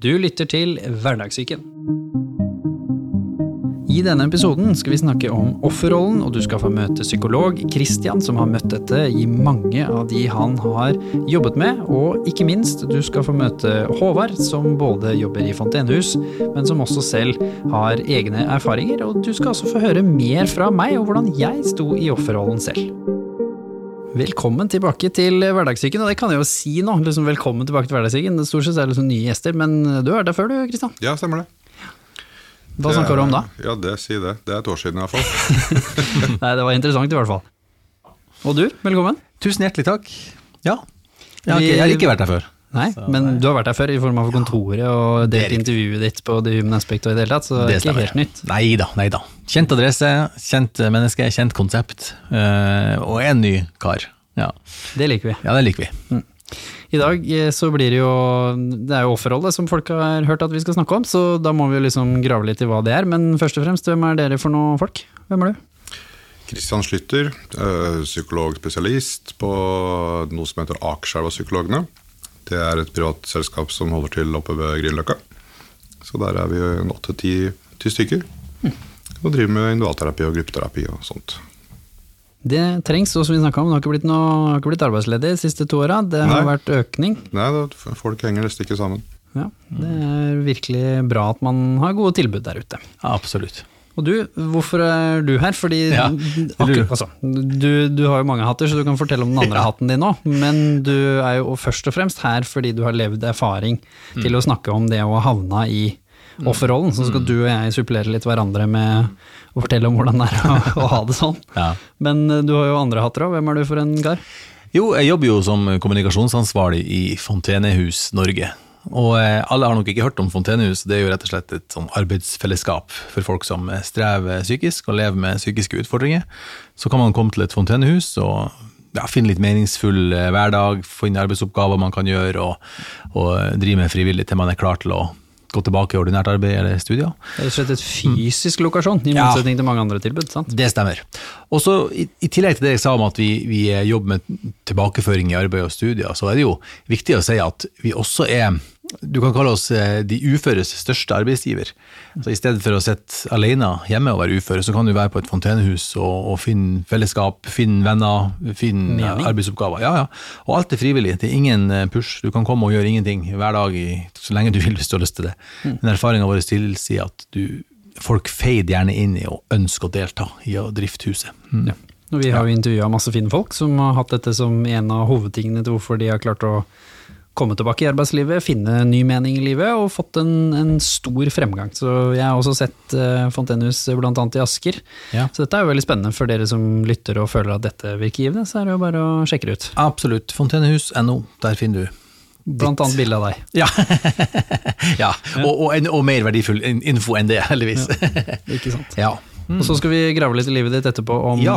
Du lytter til Hverdagssyken. I denne episoden skal vi snakke om offerrollen, og du skal få møte psykolog Christian, som har møtt dette i mange av de han har jobbet med. Og ikke minst, du skal få møte Håvard, som både jobber i fontenehus, men som også selv har egne erfaringer. Og du skal også få høre mer fra meg, og hvordan jeg sto i offerrollen selv. Velkommen tilbake til Hverdagssyken, og det kan jeg jo si nå. Liksom, velkommen tilbake til Hverdagssyken. Stort sett er det liksom nye gjester, men du har vært der før du, Kristian. Ja, stemmer det. Hva snakker du om da? Ja, det Si det. Det er et år siden i hvert fall. Nei, det var interessant i hvert fall. Og du, velkommen. Tusen hjertelig takk. Ja. Jeg har ikke, jeg har ikke vært der før. Nei, men du har vært der før i form av kontoret og delt intervjuet ditt på The Human Aspect og i det hele tatt, så det er ikke helt nytt. Nei da, nei da. Kjent adresse, kjent menneske, kjent konsept. eh, og en ny kar. Ja. Det liker vi. ja, det liker vi. I dag eh, så blir det jo Det er jo offerholdet som folk har hørt at vi skal snakke om, så da må vi jo liksom grave litt i hva det er. Men først og fremst, hvem er dere for noen folk? Hvem er du? Kristian Slytter, øh, psykologspesialist på noe som heter Akerselva Psykologene. Det er et privat selskap som holder til oppe ved Grünerløkka. Så der er vi åtte-ti ti stykker. Og driver med individualterapi og gruppeterapi og sånt. Det trengs, og som vi snakka om, det har ikke blitt, noe, har ikke blitt arbeidsledig de siste to åra. Det har Nei. vært økning. Nei, da, folk henger nesten ikke sammen. Ja, det er virkelig bra at man har gode tilbud der ute. Ja, absolutt. Og du, hvorfor er du her? Fordi Ja, akkurat, altså, du, du har jo mange hatter, så du kan fortelle om den andre hatten din òg. Men du er jo først og fremst her fordi du har levd erfaring Mm. til å snakke om det å havne i offerrollen. Så Mm. skal du og jeg supplere litt hverandre med å fortelle om hvordan det er å, å ha det sånn. Ja. Men eh, du har jo andre hatter òg. Hvem er du for en kar? Jo, jeg jobber jo som kommunikasjonsansvarlig i Fontenehus Norge. Og eh, alle har nok ikke hørt om Fontenehus, det er jo rett og slett et sånn arbeidsfellesskap for folk som strever psykisk og lever med psykiske utfordringer. Så kan man komme til et fontenehus og ja, finne litt meningsfull eh, hverdag, finne arbeidsoppgaver man kan gjøre, og, og drive med frivillig til man er klar til å gå tilbake i ordinært arbeid eller studier. Det er rett og slett et fysisk lokasjon, i Ja. motsetning til mange andre tilbud. sant? Det stemmer. Og så i, I tillegg til det jeg sa om at vi, vi jobber med tilbakeføring i arbeid og studier, så er det jo viktig å si at vi også er du kan kalle oss eh, de uføres største arbeidsgiver. Så I stedet for å sitte alene hjemme og være ufør, så kan du være på et fontenehus og, og finne fellesskap, finne venner, finne Mening. arbeidsoppgaver. Ja, ja. Og alt er frivillig. Det er ingen eh, push. Du kan komme og gjøre ingenting hver dag i, så lenge du vil hvis du har lyst til det. Men erfaringa vår tilsier at du, folk feider gjerne inn i å ønske å delta i å drifte huset. Mm. Ja. Og vi har jo intervjua masse fine folk som har hatt dette som en av hovedtingene til hvorfor de har klart å komme tilbake i arbeidslivet, finne ny mening i livet og fått en, en stor fremgang. Så jeg har også sett uh, Fontenehus bl.a. i Asker. Ja. Så dette er jo veldig spennende for dere som lytter og føler at dette virker givende, så er det jo bare å sjekke det ut. Absolutt. Fontenehus.no, der finner du Blant annet bilde av deg. Ja. ja. Og, og, en- og mer verdifull info enn det, heldigvis. Ikke sant? Ja. Og så skal vi grave litt i livet ditt etterpå om Ja.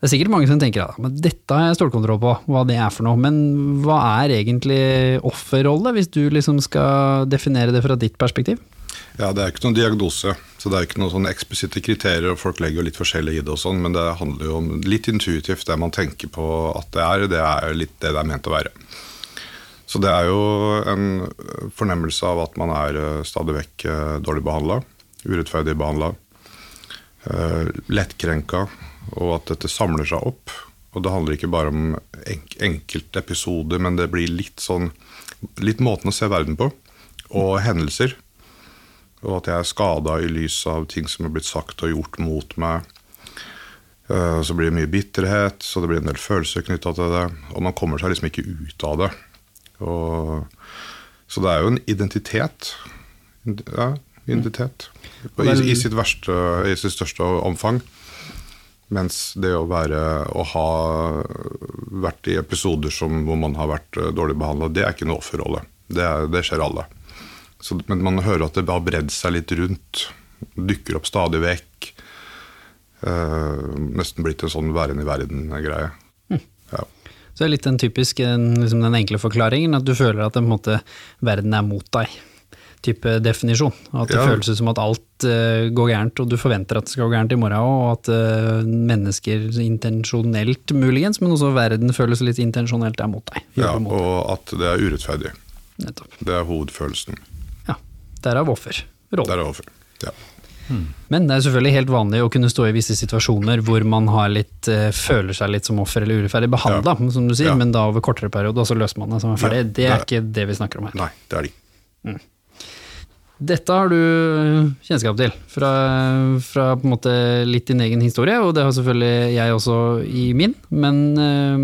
Det er sikkert mange som tenker at dette har jeg stålkontroll på, hva det er for noe. Men hva er egentlig offerrolle, hvis du liksom skal definere det fra ditt perspektiv? Ja, Det er ikke noen diagnose, så det er ikke noen sånne eksplisitte kriterier. og Folk legger jo litt forskjellig i det, og sånn, men det handler jo om litt intuitivt. Det man tenker på at det er, det er litt det det er ment å være. Så det er jo en fornemmelse av at man er eh, stadig vekk eh, dårlig behandla, urettferdig behandla, lettkrenka, og at dette samler seg opp. Og det handler ikke bare om enk enkeltepisoder, men det blir litt sånn Litt måten å se verden på, og hendelser. Og at jeg er skada i lys av ting som er blitt sagt og gjort mot meg. Eh, Så blir det mye bitterhet, så det blir en del følelser knytta til det. Og man kommer seg liksom ikke ut av det. Og, så det er jo en identitet. Ja, identitet. I, i, sitt verste, I sitt største omfang. Mens det å være å ha vært i episoder som, hvor man har vært eh, dårlig behandla, det er ikke noe offerrolle. Det, det skjer alle. Så, men man hører at det har bredd seg litt rundt. Dukker opp stadig vekk. eh, nesten blitt en sånn væren i verden-greie. Ja. Så det er litt den typisk, liksom den enkle forklaringen, at du føler at en måte, verden er mot deg. Type definisjon. At det Ja. føles som at alt uh, går gærent, og du forventer at det skal gå gærent i morgen òg, og at uh, mennesker intensjonelt muligens, men også verden føles litt intensjonelt er mot deg. ja, deg. og at det er urettferdig. Nettopp. Det er hovedfølelsen. Ja. Derav offer. Rollen. Der er over. Ja. Men det er selvfølgelig helt vanlig å kunne stå i visse situasjoner hvor man har litt, eh, føler seg litt som offer eller urettferdig behandla, som du sier, Ja. men da over kortere periode, og så løser man det som er ferdig. Ja, det er det- ikke det vi snakker om her. Nei, det er de. Dette har du kjennskap til, fra, fra litt din egen historie, og det har selvfølgelig jeg også i min, men eh,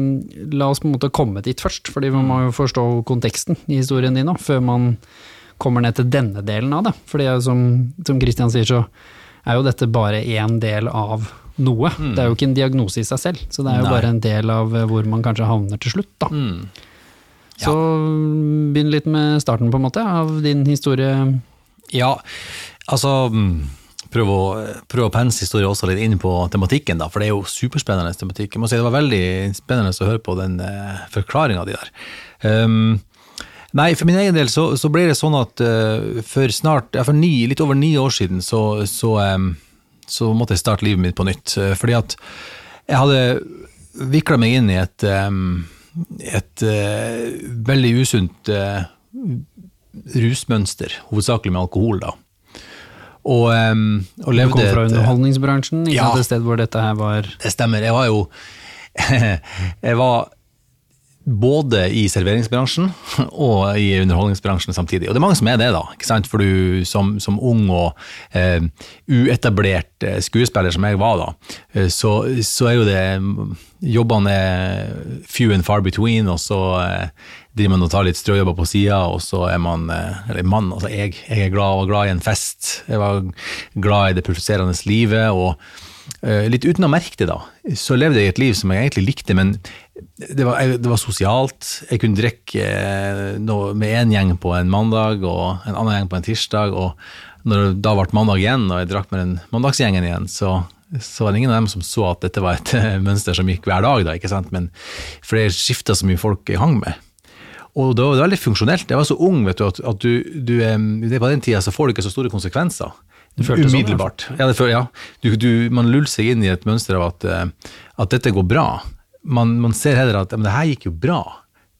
la oss på en måte komme dit først, fordi man må jo forstå konteksten i historien din òg, før man kommer ned til denne delen av det. Fordi som, som Christian sier, så er jo dette bare én del av noe. Det er jo ikke en diagnose i seg selv, så det er jo Nei. bare en del av eh, hvor man kanskje havner til slutt, da. Mm. Så begynn litt med starten, på en måte, av din historie. Ja, altså prøve Prøv å, prøv å pense historien også litt inn på tematikken, da, for det er jo superspennende tematikk. Jeg må si Det var veldig spennende å høre på den uh, forklaringa di der. Um, nei, for min egen del så, så ble det sånn at uh, for snart, ja, for ni, litt over ni år siden, så, så, um, så måtte jeg starte livet mitt på nytt. Uh, fordi at jeg hadde vikla meg inn i et, um, et uh, veldig usunt eh, rusmønster, hovedsakelig med alkohol, da. Og, um, og Du kom fra et- underholdningsbransjen, ikke Ja. sant, et sted hvor dette her var det stemmer. Jeg var jo Jeg var både i serveringsbransjen og i underholdningsbransjen samtidig. Og det er mange som er det, da. ikke sant? For du som, som ung og eh, uetablert eh, skuespiller som jeg var da, eh, så, så er jo det Jobbene er few and far between, og så eh, driver man og tar litt strøjobber på sida, og så er man eh, Eller mann, altså jeg, jeg er glad, var glad i en fest. Jeg var glad i det pulserende livet. og litt uten å merke det, da, så levde jeg et liv som jeg egentlig likte, men det var, jeg, det var sosialt. Jeg kunne drikke eh, noe med én gjeng på en mandag og en annen gjeng på en tirsdag. Og når det da ble mandag igjen, og jeg drakk med den mandagsgjengen igjen, så, så var det ingen av dem som så at dette var et eh, mønster som gikk hver dag, da, ikke sant? Men, for det skifta så mye folk jeg hang med. Og det var veldig funksjonelt. Jeg var så ung vet du, at, at du, du, det på den tida så får du ikke så store konsekvenser. følte sånn, Umiddelbart. Ja, det ja. Du, du, man luller seg inn i et mønster av at, eh, at dette går bra. Man, man ser heller at det her gikk jo bra.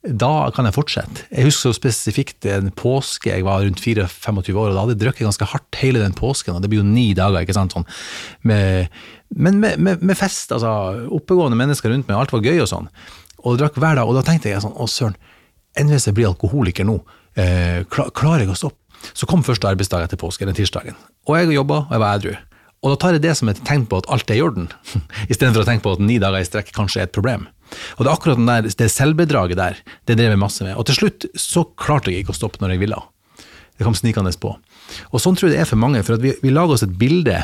Da kan jeg fortsette. Jeg husker så spesifikt en påske, jeg var rundt 4-25 år, og da hadde jeg drukket ganske hardt hele den påsken, og det blir jo ni dager, ikke sant, sånn, med, men med, med, med fest, altså, oppegående mennesker rundt meg, alt var gøy og sånn, og drakk hver dag, og da tenkte jeg sånn, å søren, enn hvis jeg blir alkoholiker nå, eh, kla- klarer jeg å stoppe? Så kom første arbeidsdag etter påske, den tirsdagen, og jeg jobba, og jeg var edru. Og da tar jeg det som et tegn på at alt er i orden, istedenfor å tenke på at ni dager i strekk kanskje er et problem. Og det er akkurat der, det selvbedraget der, det drev jeg masse med. Og til slutt så klarte jeg ikke å stoppe når jeg ville. Det kom snikende på. Og sånn tror jeg det er for mange, for vi, vi lager oss et bilde,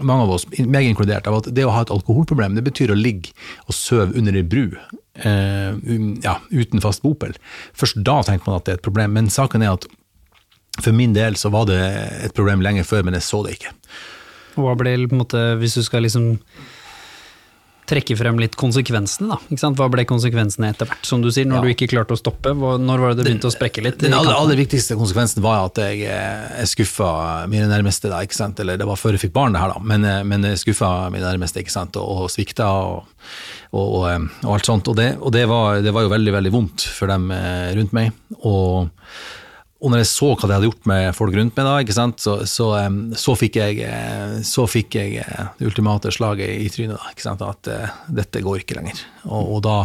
mange av oss, meg inkludert, av at det å ha et alkoholproblem, det betyr å ligge og søve under ei bru. Eh, um, ja, uten fast bopel. Først da tenker man at det er et problem, men saken er at for min del så var det et problem lenge før, men jeg så det ikke. Hva ble på en måte, hvis du skal liksom trekke frem litt konsekvensene, da. Hva ble konsekvensene etter hvert? Som du sier, når Ja. du ikke klarte å stoppe, når var det det begynte å sprekke litt? Den aller, aller viktigste konsekvensen var at jeg, eh, jeg skuffa mine nærmeste, da, ikke sant? eller det var før jeg fikk barn, det her da, men, eh, men jeg skuffa mine nærmeste ikke sant? og, og svikta og, og, og, eh, og alt sånt. Og, det, det, var, det var jo veldig veldig vondt for dem rundt meg. Og, og når jeg så hva det hadde gjort med folk rundt meg, da? Så, så, så fikk jeg, eh, så fikk jeg eh, det ultimate slaget i trynet. Da? At uh, dette går ikke lenger. Og, og, da,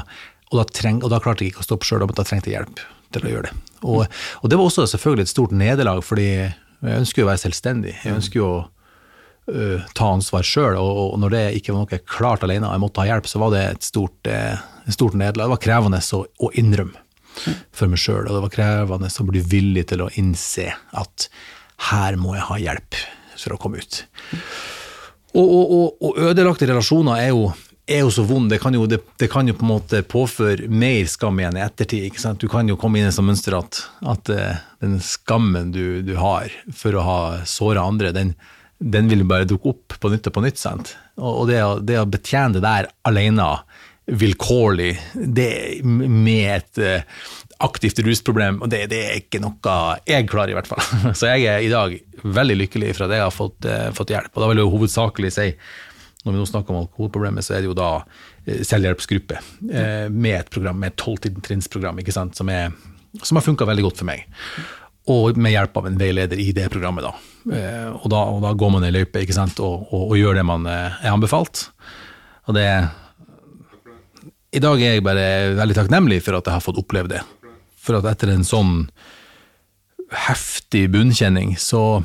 og, da treng, og da klarte jeg ikke å stoppe sjøl, da trengte jeg hjelp til å gjøre det. Og, det var også selvfølgelig et stort nederlag, fordi jeg ønsker jo å være selvstendig. Jeg ønsker jo å uh, ta ansvar sjøl, og, når det ikke var noe jeg klarte alene, og jeg måtte ha hjelp, så var det et stort, uh, stort nederlag. Det var krevende å innrømme for meg sjøl, og det var krevende å bli villig til å innse at her må jeg ha hjelp for å komme ut. Og, og, og, og ødelagte relasjoner er jo, er jo så vond. Det kan jo, det, det kan jo på en måte påføre mer skam igjen i ettertid. Du kan jo komme inn i et sånt mønster at, at eh, den skammen du, du har for å ha såra andre, den, den vil bare dukke opp på nytt og på nytt. sant? Og, det, det å betjene det der alene, vilkårlig, det med et eh, aktivt rusproblem, og det, det er ikke noe jeg klarer, i hvert fall. Så jeg er i dag veldig lykkelig for at jeg har fått, eh, fått hjelp. Og da vil jeg hovedsakelig si når vi nå snakker om alkoholproblemet, så er det jo da eh, selvhjelpsgruppe med et program, med et tolvtrinnsprogram, som, er, som har funka veldig godt for meg. Og med hjelp av en veileder i det programmet, da. Og da, og da går man i løype ikke sant, og, og, og gjør det man er anbefalt. Og det I dag er jeg bare veldig takknemlig for at jeg har fått oppleve det. For at etter en sånn heftig bunnkjenning, så,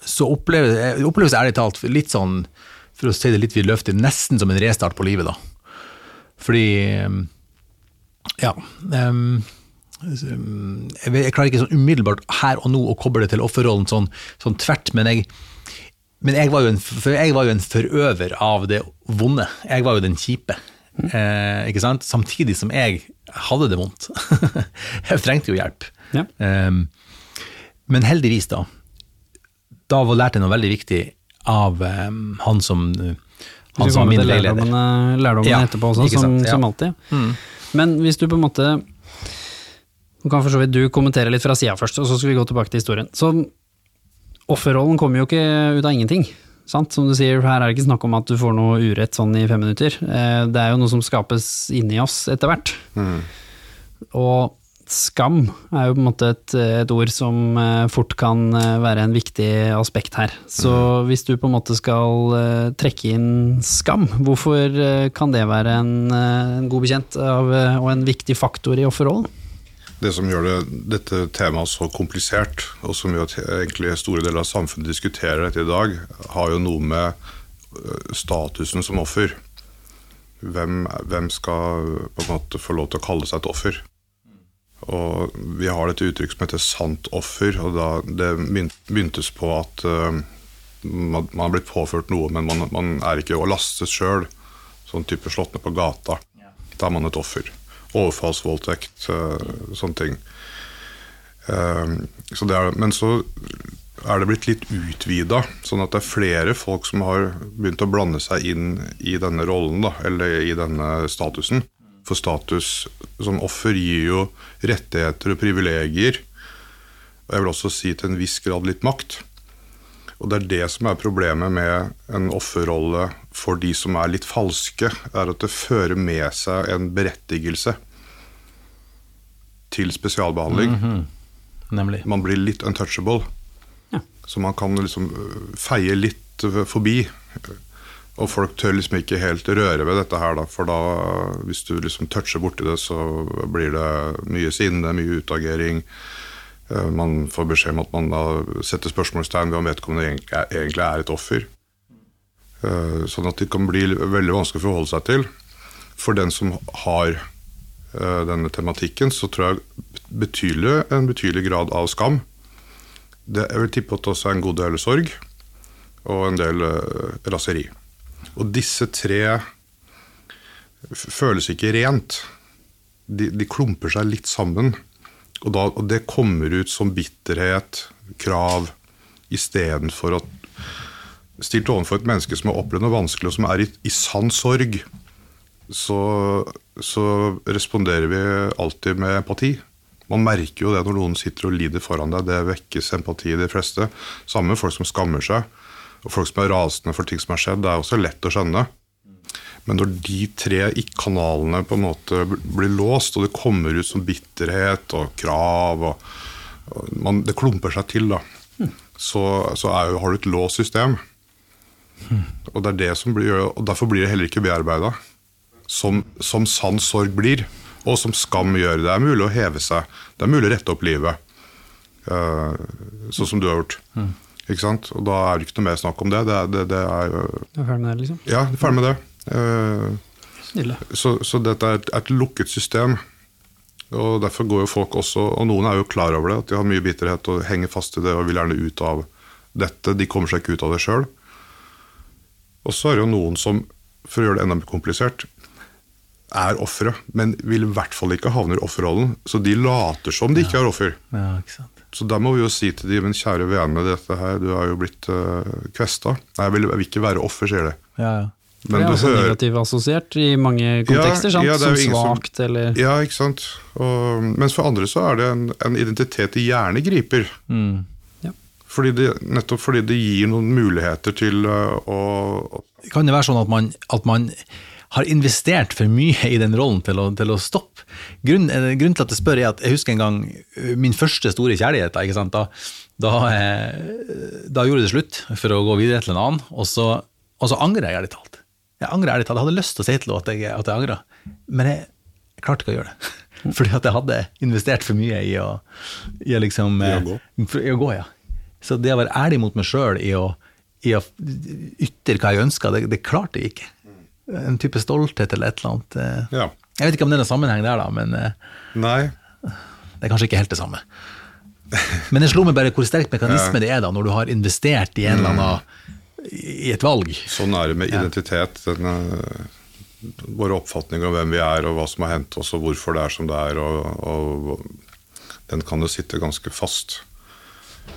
så oppleves, oppleves ærlig talt litt sånn for å si det litt vidløftig, nesten som en restart på livet, da. Fordi Ja. Um, jeg, jeg, klarer ikke sånn umiddelbart her og nå å koble det til offerrollen sånn, sånn tvert, men jeg, men jeg var, jo en, jeg var jo en forøver av det vonde. Jeg var jo den kjipe. Eh, ikke sant? Samtidig som jeg hadde det vondt. jeg trengte jo hjelp. Ja. Um, men heldigvis, da. Da lærte jeg noe veldig viktig av um, han som han som var min veileder. Lærdommene, lærdommene ja, etterpå også, som, ja. som, alltid. Mm. Men hvis du på en måte Nå kan for så vidt du kommentere litt fra sida først, og så skal vi gå tilbake til historien. Så offerrollen kommer jo ikke ut av ingenting. Sant? Som du sier, her er det ikke snakk om at du får noe urett sånn i fem minutter. Eh, det er jo noe som skapes inni oss etter hvert. Mm. Og skam er jo på en måte et, et, ord som eh, fort kan eh, være en viktig aspekt her. Så mm. hvis du på en måte skal trekke inn skam, hvorfor kan det være en, en god bekjent av, og en viktig faktor i offerrollen? Det som gjør det, dette temaet så komplisert, og som gjør at egentlig store deler av samfunnet diskuterer dette i dag, har jo noe med statusen som offer. Hvem, hvem skal på en måte få lov til å kalle seg et offer? Og vi har dette uttrykk som heter 'sant offer'. og da, Det begyntes på at uh, man, man har blitt påført noe, men man, man er ikke å laste sjøl. Sånn type slått ned på gata. Da er man et offer. Overfallsvoldtekt, uh, sånne ting. Uh, så er, men så er det blitt litt utvida, sånn at det er flere folk som har begynt å blande seg inn i denne rollen, da, eller i denne statusen. For status som offer gir jo rettigheter og privilegier. Og jeg vil også si til en viss grad litt makt. Og det er det som er problemet med en offerrolle for de som er litt falske, er at det fører med seg en berettigelse til spesialbehandling. Mm -hmm. Nemlig. Man blir litt untouchable. Ja. Så man kan liksom feie litt forbi. Og folk tør liksom ikke helt røre ved dette her, da, for da, hvis du liksom toucher borti det, så blir det mye sinne, mye utagering. Eh, man får beskjed om at man da setter spørsmålstegn ved om vedkommende egentlig er et offer. Eh, sånn at det kan bli veldig vanskelig å forholde seg til. For den som har eh, denne tematikken, så tror jeg betydelig, en betydelig grad av skam. Det, jeg vil tippe at det også er en god del sorg og en del raseri. Og disse tre føles ikke rent. De, de klumper seg litt sammen. Og, da, og, det kommer ut som bitterhet, krav, istedenfor at Stilt overfor et menneske som har opplevd noe vanskelig, og som er i, i sann sorg, så, så, responderer vi alltid med empati. Man merker jo det når noen sitter og lider foran deg. Det vekkes empati i de fleste. Samme med folk som skammer seg og folk som er rasende for ting som har skjedd, det er også lett å skjønne. Men når de tre kanalene på en måte blir låst, og det kommer ut som bitterhet og krav og, og man, Det klumper seg til, da. Så, så er, har du et låst system. Og, det er det som blir, og derfor blir det heller ikke bearbeida. Som, som sann sorg blir, og som skam gjør. Det er mulig å heve seg. Det er mulig å rette opp livet. Uh, sånn som du har gjort. Ikke sant? Og da er det ikke noe mer snakk om det. det, det, det er, du er ferdig med det, liksom? Ja, ferdig med det. Snille. Så, så, dette er et, et, lukket system. Og derfor går jo folk også, og noen er jo klar over det, at de har mye bitterhet og henger fast i det og vil gjerne ut av dette. De kommer seg ikke ut av det sjøl. Og så er det jo noen som, for å gjøre det enda mer komplisert, er ofre, men vil i hvert fall ikke havne i offerrollen. Så de later som de ikke er offer. Ja, ikke. Så da må vi jo si til de, men kjære vene, dette her, du har jo blitt uh, kvesta. Nei, jeg vil, jeg vil ikke være offer, sier det. Ja, ja. Det er også negativt assosiert i mange kontekster, sant? ja, er som svakt som- eller Ja, ikke sant. Og, mens for andre så er det en, en identitet de gjerne griper. Mm. Fordi det, nettopp fordi det gir noen muligheter til uh, å Kan det være sånn at man, at man har investert for mye i den rollen til å, til å stoppe? Grunnen, eh, grunnen til at jeg spør er at jeg husker en gang eh, min første store kjærlighet. da, Ikke sant? Da, da, eh, da gjorde det slutt for å gå videre til en annen, og så, og så angrer jeg ærlig talt. Jeg angrer ærlig talt. Jeg hadde lyst til å si til henne at jeg, at jeg angrer, men jeg, jeg klarte ikke å gjøre det. Fordi at jeg hadde investert for mye i å, i å liksom I å eh. I å gå, ja. Så det å være ærlig mot meg sjøl i, i å ytre hva jeg ønska, det, det klarte jeg ikke. En type stolthet eller et eller annet. eh. Ja. Jeg vet ikke om det er noen sammenheng der, da, men eh, Nei. det er kanskje ikke helt det samme. Men det slo meg bare hvor sterk mekanisme det er da, når du har investert i en eller annen i et valg. Sånn er det med identitet. Den, eh, våre oppfatninger om hvem vi er, og hva som har hendt oss, og hvorfor det er som det er. Og, og den kan jo sitte ganske fast.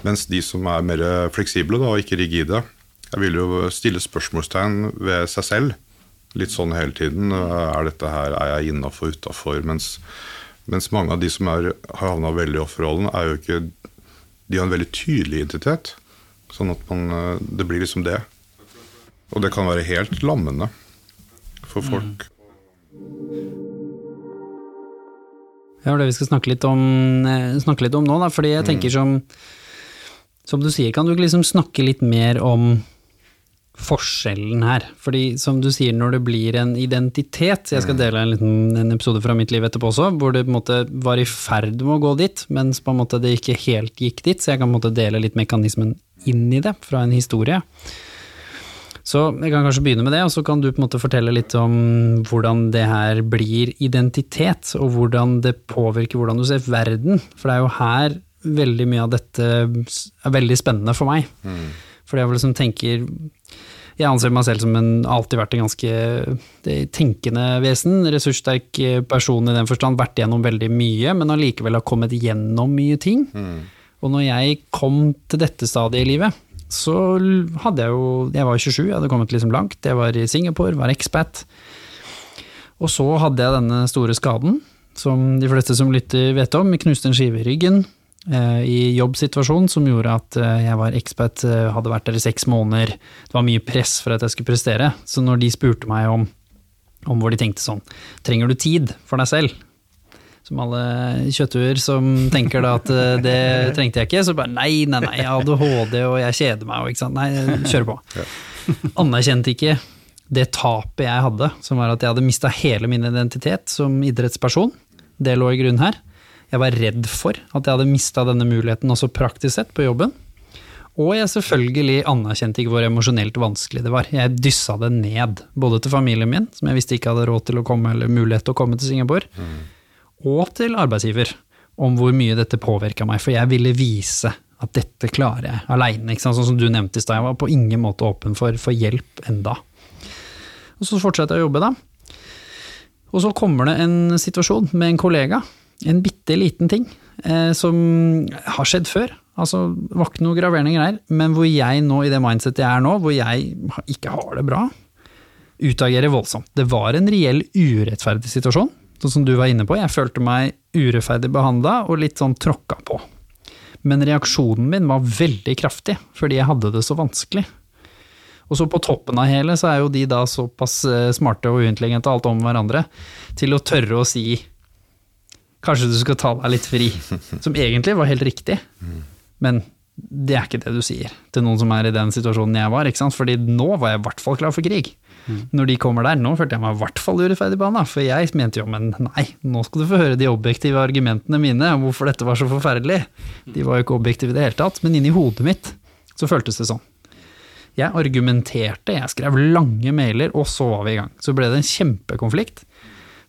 Mens de som er mer fleksible da, og ikke rigide, jeg vil jo stille spørsmålstegn ved seg selv. Litt sånn hele tiden. Er dette her, er jeg innafor, utafor? Mens, mens mange av de som er, har havna veldig i offerrollen, er jo ikke De har en veldig tydelig identitet. Sånn at man, eh, det blir liksom det. Og det kan være helt lammende for folk. Ja, det er det vi skal snakke litt om, eh, snakke litt om nå, da. Fordi jeg tenker som Som du sier, kan du ikke liksom snakke litt mer om forskjellen her? Fordi som du sier, når det blir en identitet Jeg skal dele en liten en episode fra mitt liv etterpå også, hvor det på en måte var i ferd med å gå dit, mens på en måte det ikke helt gikk dit, så jeg kan på en måte dele litt mekanismen inn i det, fra en historie. Så jeg kan kanskje begynne med det, og så kan du på en måte fortelle litt om hvordan det her blir identitet, og hvordan det påvirker hvordan du ser verden. For det er jo her veldig mye av dette er veldig spennende for meg. For jeg liksom tenker Jeg anser meg selv som en alltid vært en ganske tenkende vesen, ressurssterk eh, person i den forstand, vært igjennom veldig mye, men allikevel har kommet gjennom mye ting. Og når jeg kom til dette stadiet i livet, så hadde jeg jo Jeg var 27, jeg hadde kommet liksom langt. Jeg var i Singapore, var expat. Og så hadde jeg denne store skaden, som de fleste som lytter vet om. Jeg knuste en skive i ryggen eh, i jobbsituasjon som gjorde at eh, jeg var expat, eh, hadde vært der i seks måneder. Det var mye press for at jeg skulle prestere. Så når de spurte meg om, om hvor de tenkte sånn Trenger du tid for deg selv? Som alle kjøttuer som tenker da at eh, det trengte jeg ikke. Så bare nei, nei, nei, jeg har ADHD og jeg kjeder meg og ikke sant. Nei, kjør på. Anerkjente ikke det tapet jeg hadde, som var at jeg hadde mista hele min identitet som idrettsperson. Det lå i grunnen her. Jeg var redd for at jeg hadde mista denne muligheten også praktisk sett på jobben. Og jeg selvfølgelig anerkjente ikke hvor emosjonelt vanskelig det var. Jeg dyssa det ned, både til familien min, som jeg visste ikke hadde råd til å komme, eller mulighet til å komme til Singapore, og til arbeidsgiver, om hvor mye dette påvirka meg. For jeg ville vise at dette klarer jeg aleine. Sånn som du nevnte i stad, jeg var på ingen måte åpen for, for hjelp enda. Og så fortsetter jeg å jobbe, da. Og så kommer det en situasjon med en kollega, en bitte liten ting, eh, som har skjedd før. Altså, det var ikke noe graverende greier, men hvor jeg nå, i det mindsetet jeg er nå, hvor jeg ikke har det bra, utagerer voldsomt. Det var en reell urettferdig situasjon, sånn som du var inne på. Jeg følte meg urettferdig behandla og litt sånn tråkka på. Men reaksjonen min var veldig kraftig, fordi jeg hadde det så vanskelig. Og så på toppen av hele, så er jo de da såpass eh, smarte og uintelligente alt om hverandre, til å tørre å si kanskje du skal ta deg litt fri, som egentlig var helt riktig. Men det er ikke det du sier til noen som er i den situasjonen jeg var, ikke sant? fordi nå var jeg i hvert fall klar for krig. Når de kommer der, nå følte jeg meg i hvert fall urettferdig behandla, for jeg mente jo, men nei, nå skal du få høre de objektive argumentene mine om hvorfor dette var så forferdelig. De var jo ikke objektive i det hele tatt, men inni hodet mitt så føltes det sånn. Jeg argumenterte, jeg skrev lange mailer, og så var vi i gang. Så ble det en kjempekonflikt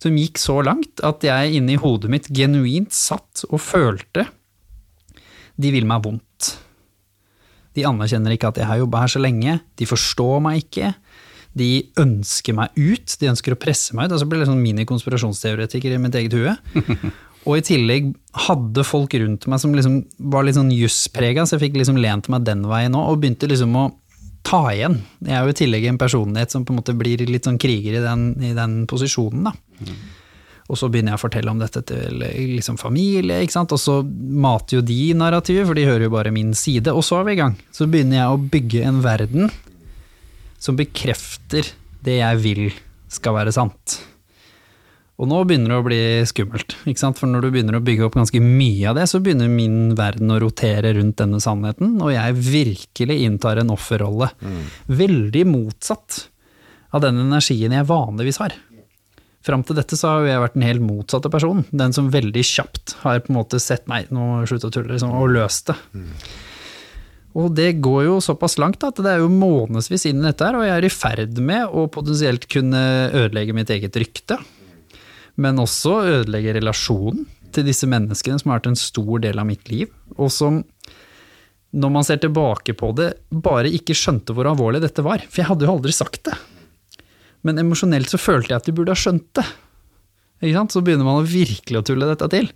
som gikk så langt at jeg inni hodet mitt genuint satt og følte de vil meg vondt. De anerkjenner ikke at jeg har jobba her så lenge, de forstår meg ikke. De ønsker meg ut, de ønsker å presse meg ut. Og så ble jeg sånn mini-konspirasjonsteoretiker i mitt eget hue. Og i tillegg hadde folk rundt meg som liksom var litt sånn jusprega, så jeg fikk liksom lent meg den veien òg, og begynte liksom å ta igjen. Jeg er jo i tillegg en personlighet som på en måte blir litt sånn kriger i den, i den posisjonen, da. Og så begynner jeg å fortelle om dette til liksom familie, ikke sant? og så mater jo de narrativet, for de hører jo bare min side, og så er vi i gang. Så begynner jeg å bygge en verden som bekrefter det jeg vil skal være sant. Og nå begynner det å bli skummelt, ikke sant? for når du begynner å bygge opp ganske mye av det, så begynner min verden å rotere rundt denne sannheten, og jeg virkelig inntar en offerrolle. Veldig motsatt av den energien jeg vanligvis har. Fram til dette så har jeg vært den helt motsatte personen. Den som veldig kjapt har på en måte sett Nei, nå slutt å tulle, liksom, og løst det. Og det går jo såpass langt at det er jo månedsvis inn i dette her, og jeg er i ferd med å potensielt kunne ødelegge mitt eget rykte. Men også ødelegge relasjonen til disse menneskene som har vært en stor del av mitt liv, og som når man ser tilbake på det, bare ikke skjønte hvor alvorlig dette var. For jeg hadde jo aldri sagt det. Men emosjonelt så følte jeg at de burde ha skjønt det. Så begynner man virkelig å tulle dette til.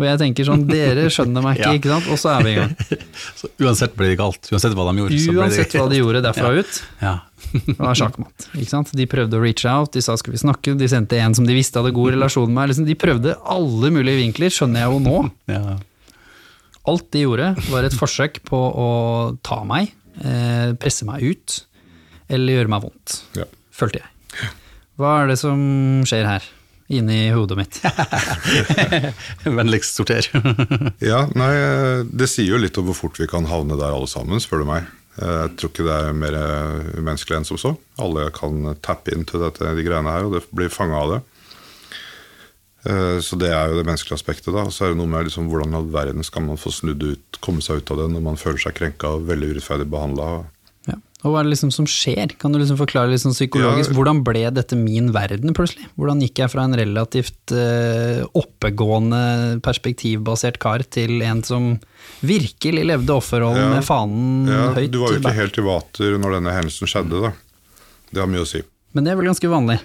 Og jeg tenker sånn, dere skjønner meg ikke, ikke sant? Og så er vi i gang. Så uansett ble det galt. Uansett hva de gjorde. så ble det Uansett hva de gjorde derfra ut, Ja. det var sjakkmatt. Ikke sant? De prøvde å reach out, de sa skal vi snakke, de sendte en som de visste hadde god relasjon med meg. Liksom, de prøvde alle mulige vinkler, skjønner jeg jo nå. ja. Alt de gjorde, var et forsøk på å ta meg, eh, presse meg ut, eller gjøre meg vondt. Ja. Følte jeg. Hva er det som skjer her, inni hodet mitt? Vennligst sorter. Ja, nei, Det sier jo litt om hvor fort vi kan havne der alle sammen, spør du meg. Jeg tror ikke det er mer umenneskelig enn som så. Alle kan tappe inn til dette, de greiene her, og det blir fanga av det. Eh, Så det er jo det menneskelige aspektet. da. Og så er det noe med liksom, hvordan i all verden skal man få snudd ut, komme seg ut av det når man føler seg krenka og veldig urettferdig behandla. Og hva er det liksom som skjer? Kan du liksom forklare litt sånn psykologisk, Ja. hvordan ble dette min verden plutselig? Hvordan gikk jeg fra en relativt uh, oppegående, perspektivbasert kar til en som virkelig levde offerrollen Ja. med fanen Ja, høyt du var jo ikke helt i vater når denne hendelsen skjedde. da. Det har mye å si. Men det er vel ganske vanlig?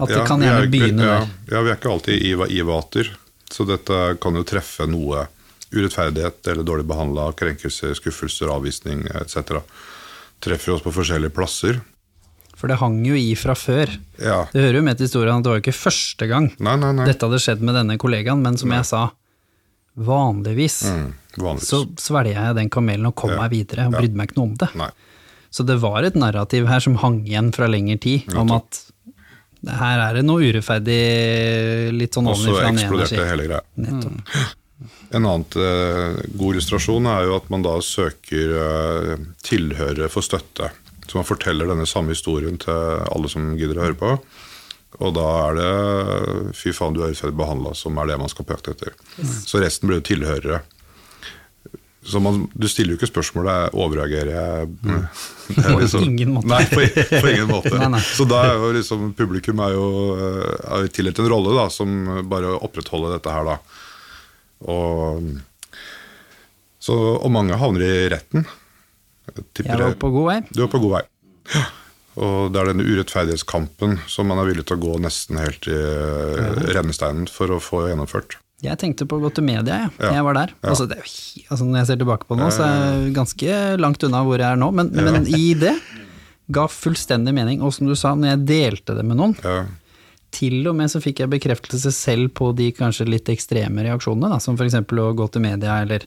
At det kan er gjerne begynne ja, der. Ja, vi er ikke alltid i, i vater, så dette kan jo treffe noe urettferdighet eller dårlig behandla, krenkelser, skuffelser, avvisning etc. Treffer oss på forskjellige plasser. For det hang jo i fra før. Ja. Det hører jo med til historien at det var jo ikke første gang Nei, nei, nei. dette hadde skjedd med denne kollegaen, men som jeg sa, vanligvis Mm, vanligvis. så svelga jeg den kamelen og kom Ja. meg videre, og Ja. brydde meg ikke noe om det. Så det var et narrativ her som hang igjen fra lengre tid, om at her er det noe urettferdig, litt sånn Og så eksploderte hele greia. Nettopp. En annen eh, god illustrasjon er jo at man da søker eh, tilhørere for støtte. Så man forteller denne samme historien til alle som gidder å høre på. Og da er det 'fy faen, du er urettferdig behandla', som er det man skal på jakt etter. Så resten blir jo tilhørere. Så man, du stiller jo ikke spørsmålet 'overreagerer jeg'? Det er På ingen måte. Nei, på, på ingen måte. Nei, nei. Så da er jo liksom publikum er jo, eh, er tildelt en rolle da, som bare opprettholder dette her, da. Og, så, og mange havner i retten. Jeg tipper Jeg var på god vei. Du er på god vei. Ja. Og det er denne urettferdighetskampen som man er villig til å gå nesten helt i eh, rennesteinen for å få gjennomført. Jeg tenkte på å gå til media, jeg. Ja. Jeg var der. Ja. Altså, det er, altså, når jeg ser tilbake på det nå, så er jeg ganske langt unna hvor jeg er nå, men, men i det ga fullstendig mening. Og som du sa, når jeg delte det med noen, Ja. Til og med så fikk jeg bekreftelse selv på de kanskje litt ekstreme reaksjonene, da, som f.eks. å gå til media eller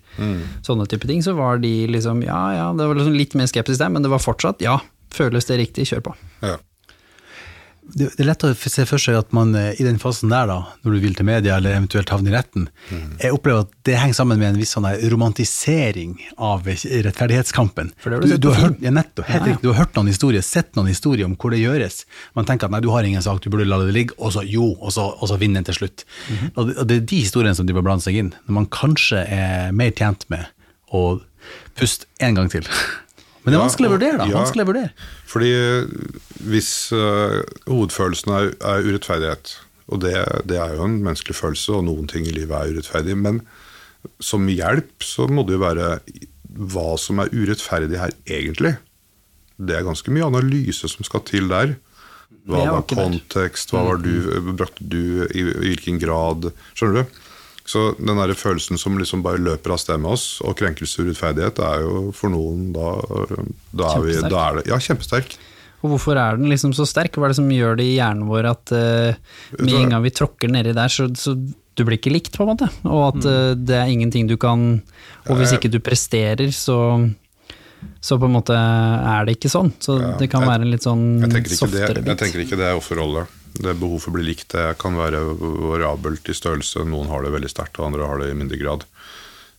sånne type ting, så var de liksom ja ja, det var liksom litt mer skeptisk der, men det var fortsatt ja, føles det riktig, kjør på. Ja. Det, er lett å se for seg at man eh, i den fasen der, da, når du vil til media eller eventuelt havne i retten, jeg opplever at det henger sammen med en viss sånn romantisering av rettferdighetskampen. Har du du har hørt, ja, nettopp, Ja, ja. Du har hørt noen historier, sett noen historier om hvor det gjøres. Man tenker at nei, du har ingen sak, du burde la det ligge, og så jo, og så, og så vinner den til slutt. Mm. og, det, og det er de historiene som de bør blande seg inn, når man kanskje er mer tjent med å puste en gang til. Men det er vanskelig å vurdere, da. Vanskelig å vurdere. Fordi hvis uh, hovedfølelsen er, er urettferdighet, og det, det er jo en menneskelig følelse, og noen ting i livet er urettferdig, men som hjelp så må det jo være hva som er urettferdig her egentlig. det er ganske mye analyse som skal til der. Hva var kontekst, hva var du, brakte du, i, i hvilken grad Skjønner du? Så den der følelsen som liksom bare løper av sted med oss, og krenkelse og urettferdighet, er jo for noen da, da, er, vi, da er det Ja, kjempesterk. Og hvorfor er den liksom så sterk? Hva er det som gjør det i hjernen vår at uh, med en gang vi tråkker nedi der, så, så du blir ikke likt, på en måte? Og at uh, det er ingenting du kan Og hvis Eh. ikke du presterer, så så på en måte er det ikke sånn. Så det kan være en litt sånn softere softere jeg tenker ikke det er offerrolle. Det behov for å bli likt det kan være variabelt i størrelse. Noen har det veldig sterkt, og andre har det i mindre grad.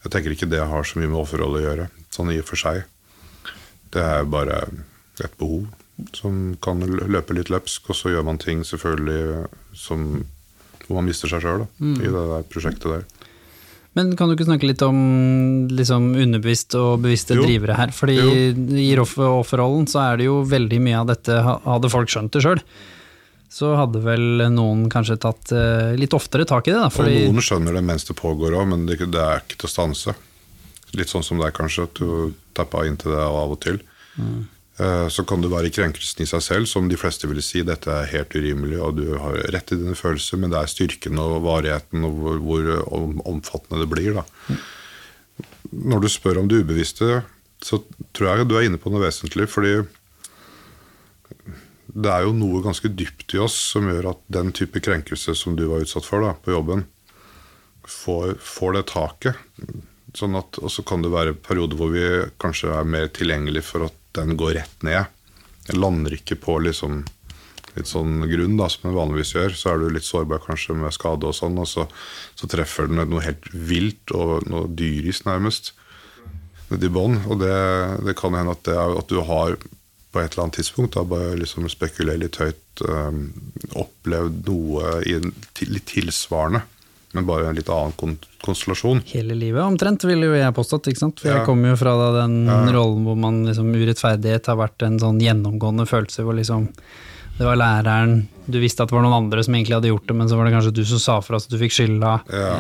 Jeg tenker ikke det har så mye med offerrolle å gjøre, sånn i og for seg. Det er bare et behov som kan løpe litt løpsk, og så gjør man ting selvfølgelig som hvor man mister seg sjøl Mm. i det der prosjektet der. Men kan du ikke snakke litt om liksom, underbevisst og bevisste Jo. drivere her? Fordi i offer- offerrollen så er det jo veldig mye av dette, hadde folk skjønt det sjøl, så hadde vel noen kanskje tatt eh, litt oftere tak i det, da. Fordi noen skjønner det mens det pågår òg, men det, er ikke til å stanse. Litt sånn som det er kanskje, at du tapper inn til det av og til. Eh, Så kan det være krenkelsen i seg selv, som de fleste vil si dette er helt urimelig, og du har rett i dine følelser, men det er styrken og varigheten og hvor, hvor om- omfattende det blir. Da. Når du spør om det ubevisste, så tror jeg du er inne på noe vesentlig. fordi det er jo noe ganske dypt i oss som gjør at den type krenkelse som du var utsatt for da, på jobben, får, får det taket. Sånn at, og så kan det være perioder hvor vi kanskje er mer tilgjengelig for at den går rett ned. Den lander ikke på liksom litt sånn grunn, da, som den vanligvis gjør. Så er du litt sårbar kanskje med skade og sånn, og så, så treffer den noe helt vilt og noe dyrisk nærmest nedi bånn. Og det, det kan hende at, det at du har på et eller annet tidspunkt, da, bare liksom spekulere litt høyt, um, opplevd noe litt tilsvarende, men bare en litt annen konstellasjon. hele livet omtrent, ville jo jeg påstått. ikke sant? For Ja. jeg kommer jo fra da, den rollen hvor man liksom urettferdighet har vært en sånn gjennomgående følelse, hvor liksom det var læreren, du visste at det var noen andre som egentlig hadde gjort det, men så var det kanskje du som sa fra så du fikk skylda. Ja.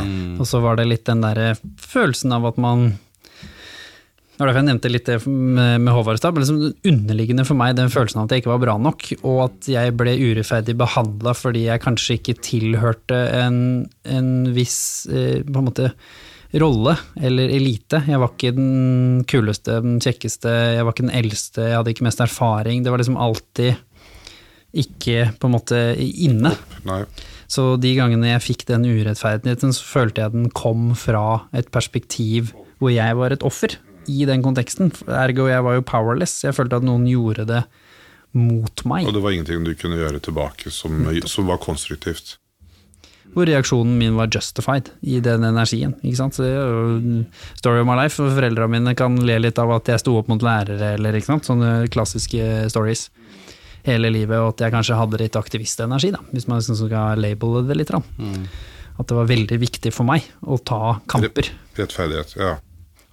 Og så var det litt den derre følelsen av at man Det var derfor jeg nevnte litt det med, Håvard i stad. Liksom underliggende for meg den følelsen av at jeg ikke var bra nok, og at jeg ble urettferdig behandla fordi jeg kanskje ikke tilhørte en, en viss eh, på en måte rolle eller elite. Jeg var ikke den kuleste, den kjekkeste, jeg var ikke den eldste, jeg hadde ikke mest erfaring. Det var liksom alltid ikke på en måte inne. Nei. Så de gangene jeg fikk den urettferdigheten, så følte jeg den kom fra et perspektiv hvor jeg var et offer i den konteksten. Ergo jeg var jo powerless. Jeg følte at noen gjorde det mot meg. Og det var ingenting du kunne gjøre tilbake som, som var konstruktivt. Hvor reaksjonen min var justified i den energien. Ikke sant? Så jo story of my life. og Foreldra mine kan le litt av at jeg sto opp mot lærere, eller ikke sant? sånne klassiske stories hele livet, og at jeg kanskje hadde litt aktivistenergi, da, hvis man liksom skal labele det litt. Da. At det var veldig viktig for meg å ta kamper. Rettferdighet, ja.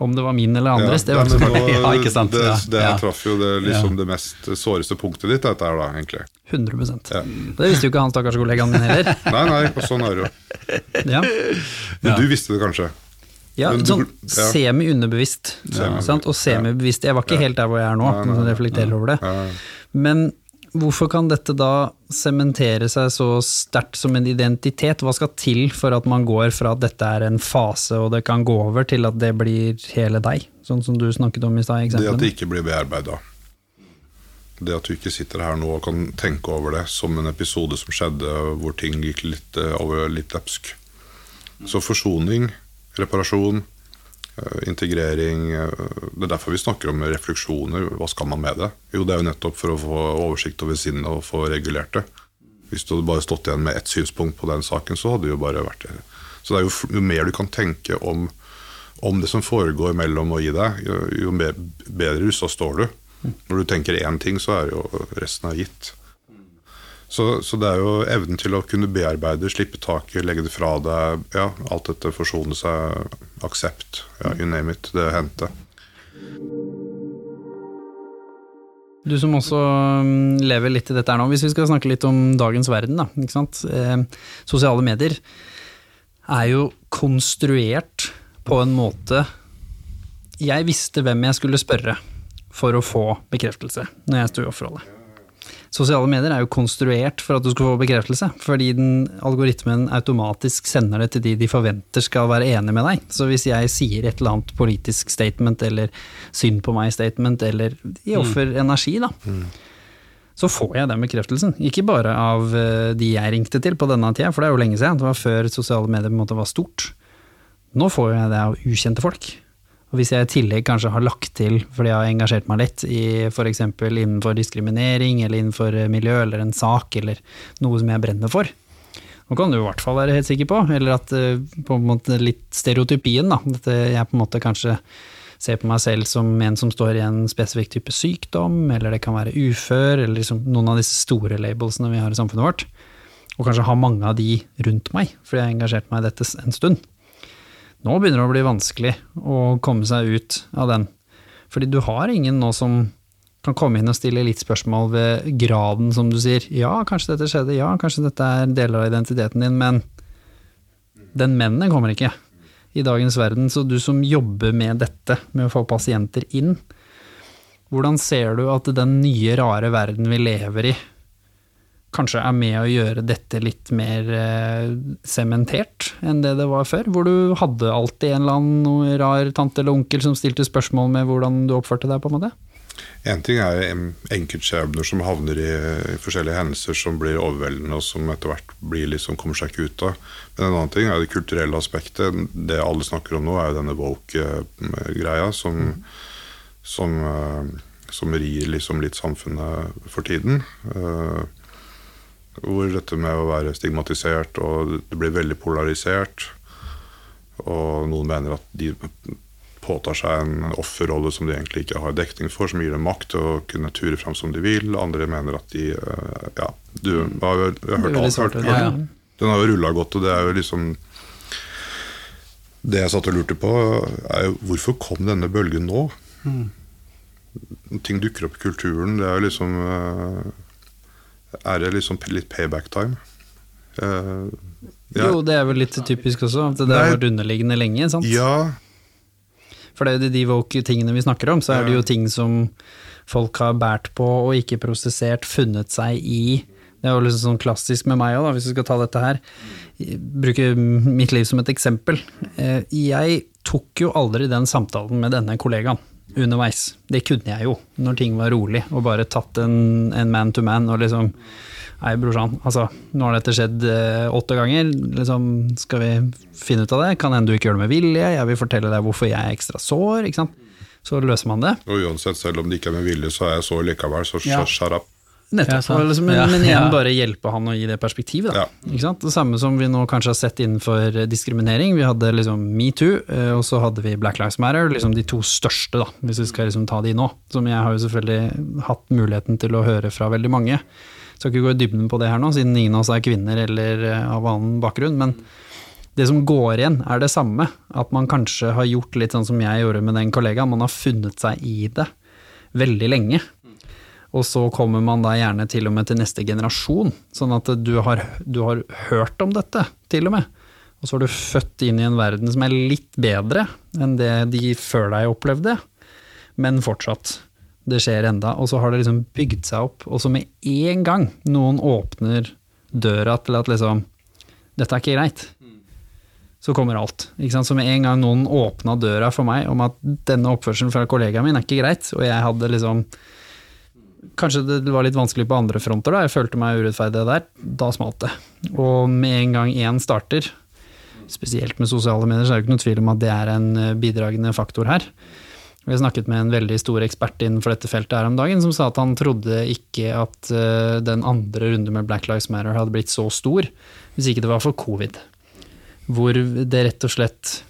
Om det var min eller andres, det ja, var farlig. nå- Ja, ikke sant, Det, det Ja. traff jo det, liksom det mest såreste punktet ditt, dette her da, egentlig. 100 Ja. Det visste jo ikke han stakkars kollegaen min heller. Nei, nei, og sånn er det jo. Ja, Men du visste det kanskje? ja Men sånn semi-underbevisst. Semi- Og semi-bevisst. Jeg var ikke helt der hvor jeg er nå, når jeg reflekterer over det. Men hvorfor kan dette da sementere seg så sterkt som en identitet? Hva skal til for at man går fra at dette er en fase, og det kan gå over, til at det blir hele deg? Sånn som du snakket om i stad Det at det ikke blir bearbeida. Det at du ikke sitter her nå og kan tenke over det som en episode som skjedde hvor ting gikk litt eh, over litt løpsk. Så forsoning, reparasjon, integrering eh, Det er derfor vi snakker om refleksjoner. Hva skal man med det? Jo, det er jo nettopp for å få oversikt over sinnet og få regulert det. Hvis du hadde bare stått igjen med ett synspunkt på den saken, så hadde det jo bare vært det. Så det er jo, jo mer du kan tenke om, om det som foregår mellom og i deg, jo, jo bedre russa står du. Når du tenker én ting, så er jo resten er gitt. Så, så det er jo evnen til å kunne bearbeide, slippe taket, legge det fra deg. Ja, alt dette forsone seg, aksept, ja, you name it. Det hendte. Du som også mm, lever litt i dette her nå, hvis vi skal snakke litt om dagens verden, da. Ikke sant? Eh, sosiale medier er jo konstruert på en måte Jeg visste hvem jeg skulle spørre for å få bekreftelse når jeg sto i offerrollen. Sosiale medier er jo konstruert for at du skal få bekreftelse, fordi den algoritmen automatisk sender det til de de forventer skal være enig med deg. Så hvis jeg sier et eller annet politisk statement, eller synd på meg-statement, eller i offerenergi, da, så får jeg den bekreftelsen. Ikke bare av eh, de jeg ringte til på denne tida, for det er jo lenge siden, det var før sosiale medier på en måte var stort. Nå får jeg det av ukjente folk. Og hvis jeg i tillegg kanskje har lagt til, fordi jeg har engasjert meg litt i f.eks. innenfor diskriminering, eller innenfor miljø, eller en sak, eller noe som jeg brenner for, nå kan du i hvert fall være helt sikker på, eller at eh, på en måte litt stereotypien, da, at eh, jeg på en måte kanskje ser på meg selv som en som står i en spesifikk type sykdom, eller det kan være ufør, eller liksom noen av disse store labelsene vi har i samfunnet vårt, og kanskje ha mange av de rundt meg, fordi jeg har engasjert meg i dette en stund. Nå begynner det å bli vanskelig å komme seg ut av den. Fordi du har ingen nå som kan komme inn og stille litt spørsmål ved graden, som du sier. Ja, kanskje dette skjedde, ja, kanskje dette er deler av identiteten din, men den mennen kommer ikke i dagens verden. Så du som jobber med dette, med å få pasienter inn, hvordan ser du at den nye, rare verden vi lever i, kanskje er med å gjøre dette litt mer eh, sementert enn det det var før? Hvor du hadde alltid en eller annen rar tante eller onkel som stilte spørsmål med hvordan du oppførte deg, på en måte? En ting er enkeltskjebner som havner i, i forskjellige hendelser som blir overveldende, og som etter hvert blir liksom, kommer seg ikke ut av. Men en annen ting er det kulturelle aspektet. Det alle snakker om nå, er jo denne woke-greia som, som, eh, som rir liksom litt samfunnet for tiden. Eh, Hvor dette med å være stigmatisert, og det blir veldig polarisert. Og noen mener at de påtar seg en offerrolle som de egentlig ikke har dekning for, som gir dem makt til å kunne ture fram som de vil. Andre mener at de eh, Ja, du har jo hørt alt. Hørt, ja. Den har jo rulla godt, og det er jo liksom Det jeg satt og lurte på, er jo hvorfor kom denne bølgen nå? Ting dukker opp i kulturen. Det er jo liksom eh, Er det liksom litt payback time? Uh, ja. Jo, det er vel litt typisk også, at det Nei. har vært underliggende lenge, sant? ja, For det er jo de- de woke-tingene vi snakker om, så er det jo ting som folk har båret på og ikke prosessert, funnet seg i. Det er jo liksom sånn klassisk med meg òg, hvis vi skal ta dette her. Bruke mitt liv som et eksempel. Eh, Jeg tok jo aldri den samtalen med denne kollegaen underveis. Det kunne jeg jo, når ting var rolig, og bare tatt en, en man to man og liksom Nei, brorsan, altså, nå har dette skjedd eh, åtte ganger, liksom, skal vi finne ut av det? Kan hende du ikke gjør det med vilje, jeg vil fortelle deg hvorfor jeg er ekstra sår, ikke sant. Så løser man det. og uansett, selv om det ikke er med vilje, så er jeg sår likevel, så Ja. shut up. Nettopp. Ja, liksom, men, Ja, men igjen ja. bare hjelpe han å gi det perspektivet. Da. Ja. Ikke sant? Det samme som vi nå kanskje har sett innenfor diskriminering. Vi hadde liksom metoo, eh, og så hadde vi Black Lives Matter, liksom de to største, da, hvis vi skal liksom ta de nå. Som jeg har jo selvfølgelig hatt muligheten til å høre fra veldig mange. Skal ikke gå i dybden på det her nå, siden ingen av oss er kvinner eller eh, av annen bakgrunn. men det som går igjen, er det samme. At man kanskje har gjort litt sånn som jeg gjorde med den kollegaen. Man har funnet seg i det veldig lenge. Og så kommer man da gjerne til og med til neste generasjon, sånn at du har, du har hørt om dette, til og med. Og så er du født inn i en verden som er litt bedre enn det de før deg opplevde, men fortsatt. Det skjer enda, og så har det liksom bygd seg opp, og så med en gang noen åpner døra til at liksom Dette er ikke greit. Så kommer alt. Ikke sant? Så med en gang noen åpna døra for meg om at denne oppførselen fra kollegaen min er ikke greit, og jeg hadde liksom Kanskje det var litt vanskelig på andre fronter, da. Jeg følte meg urettferdig der. Da smalt det. Og med en gang én starter, spesielt med sosiale medier, så er det ikke noe tvil om at det er en eh, bidragende faktor her. Vi snakket med en veldig stor ekspert innenfor dette feltet her om dagen, som sa at han trodde ikke at eh, den andre runde med Black Lives Matter hadde blitt så stor, hvis ikke det var for covid. Hvor det rett og slett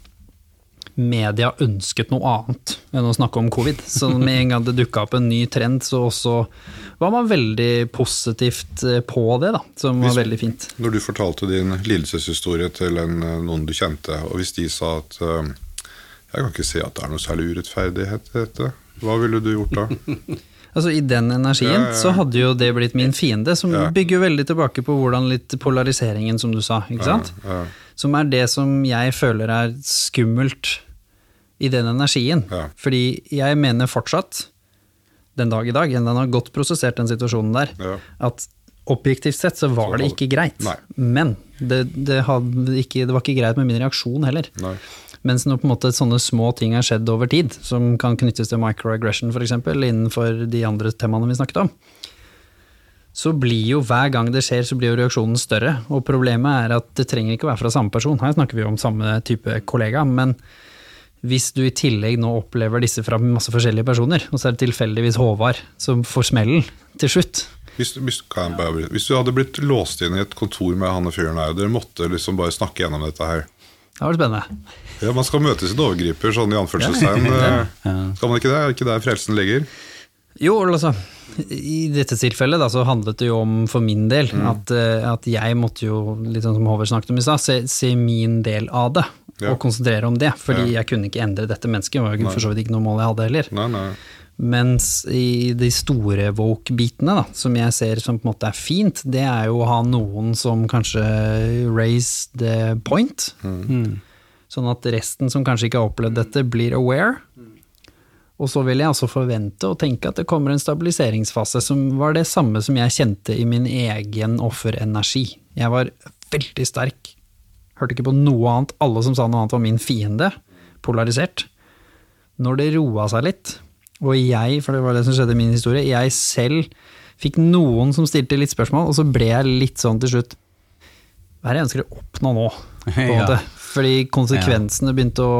media ønsket noe annet enn å snakke om covid. Så med en gang det dukka opp en ny trend, så også var man veldig positivt eh, på det, da. Som var Hvis- veldig fint. Når du fortalte din lidelseshistorie til en, eh, noen du kjente, og hvis de sa at uh, jeg kan ikke se at det er noe særlig urettferdighet i dette, hva ville du gjort da? Altså I den energien Ja, ja, ja. så hadde jo det blitt min fiende, som bygger veldig tilbake på hvordan litt polariseringen, som du sa, ikke sant? Som er det som jeg føler er skummelt i den energien. Ja. Fordi jeg mener fortsatt, den dag i dag. Den har godt prosessert den situasjonen der. Ja. At objektivt sett så var det ikke greit. Nei. Men det, det, hadde ikke, det var ikke greit med min reaksjon heller. Nei. Mens når på en måte sånne små ting har skjedd over tid, som kan knyttes til microaggression f.eks., innenfor de andre temaene vi snakket om, så blir jo hver gang det skjer, så blir jo reaksjonen større. Og problemet er at det trenger ikke å være fra samme person. Her snakker vi jo om samme type kollega, men hvis du i tillegg nå opplever disse fra masse forskjellige personer, og så er det tilfeldigvis Håvard som får smellen til slutt, Hvis, hvis, kan bare, hvis du hadde blitt låst inn i et kontor med han fyren her, og dere måtte liksom bare snakke gjennom dette her det var spennende. Ja, Man skal møte sin overgriper, sånn i anførselstegn. ja. Skal man ikke det? Er ikke der frelsen ligger? Jo, altså, i dette tilfellet da, så handlet det jo om, for min del, at, eh, at jeg måtte jo, litt sånn som Håvard snakket om i stad, se, se min del av det. Ja. Og konsentrere om det, fordi Ja. jeg kunne ikke endre dette mennesket. Det var jo for så vidt ikke noe mål jeg hadde heller. Nei, nei. Mens i de store woke-bitene, da, som jeg ser som på en måte er fint, det er jo å ha noen som kanskje raise the point. Sånn at resten som kanskje ikke har opplevd dette, blir aware. Og så vil jeg også forvente og tenke at det kommer en stabiliseringsfase som var det samme som jeg kjente i min egen offerenergi. Jeg var veldig sterk. Hørte ikke på noe annet. Alle som sa noe annet var min fiende. Polarisert. Når det roa seg litt, og jeg, for det var det som skjedde i min historie, jeg selv fikk noen som stilte litt spørsmål, og så ble jeg litt sånn til slutt Hva er det jeg ønsker å oppnå nå? På en måte. Fordi konsekvensene begynte å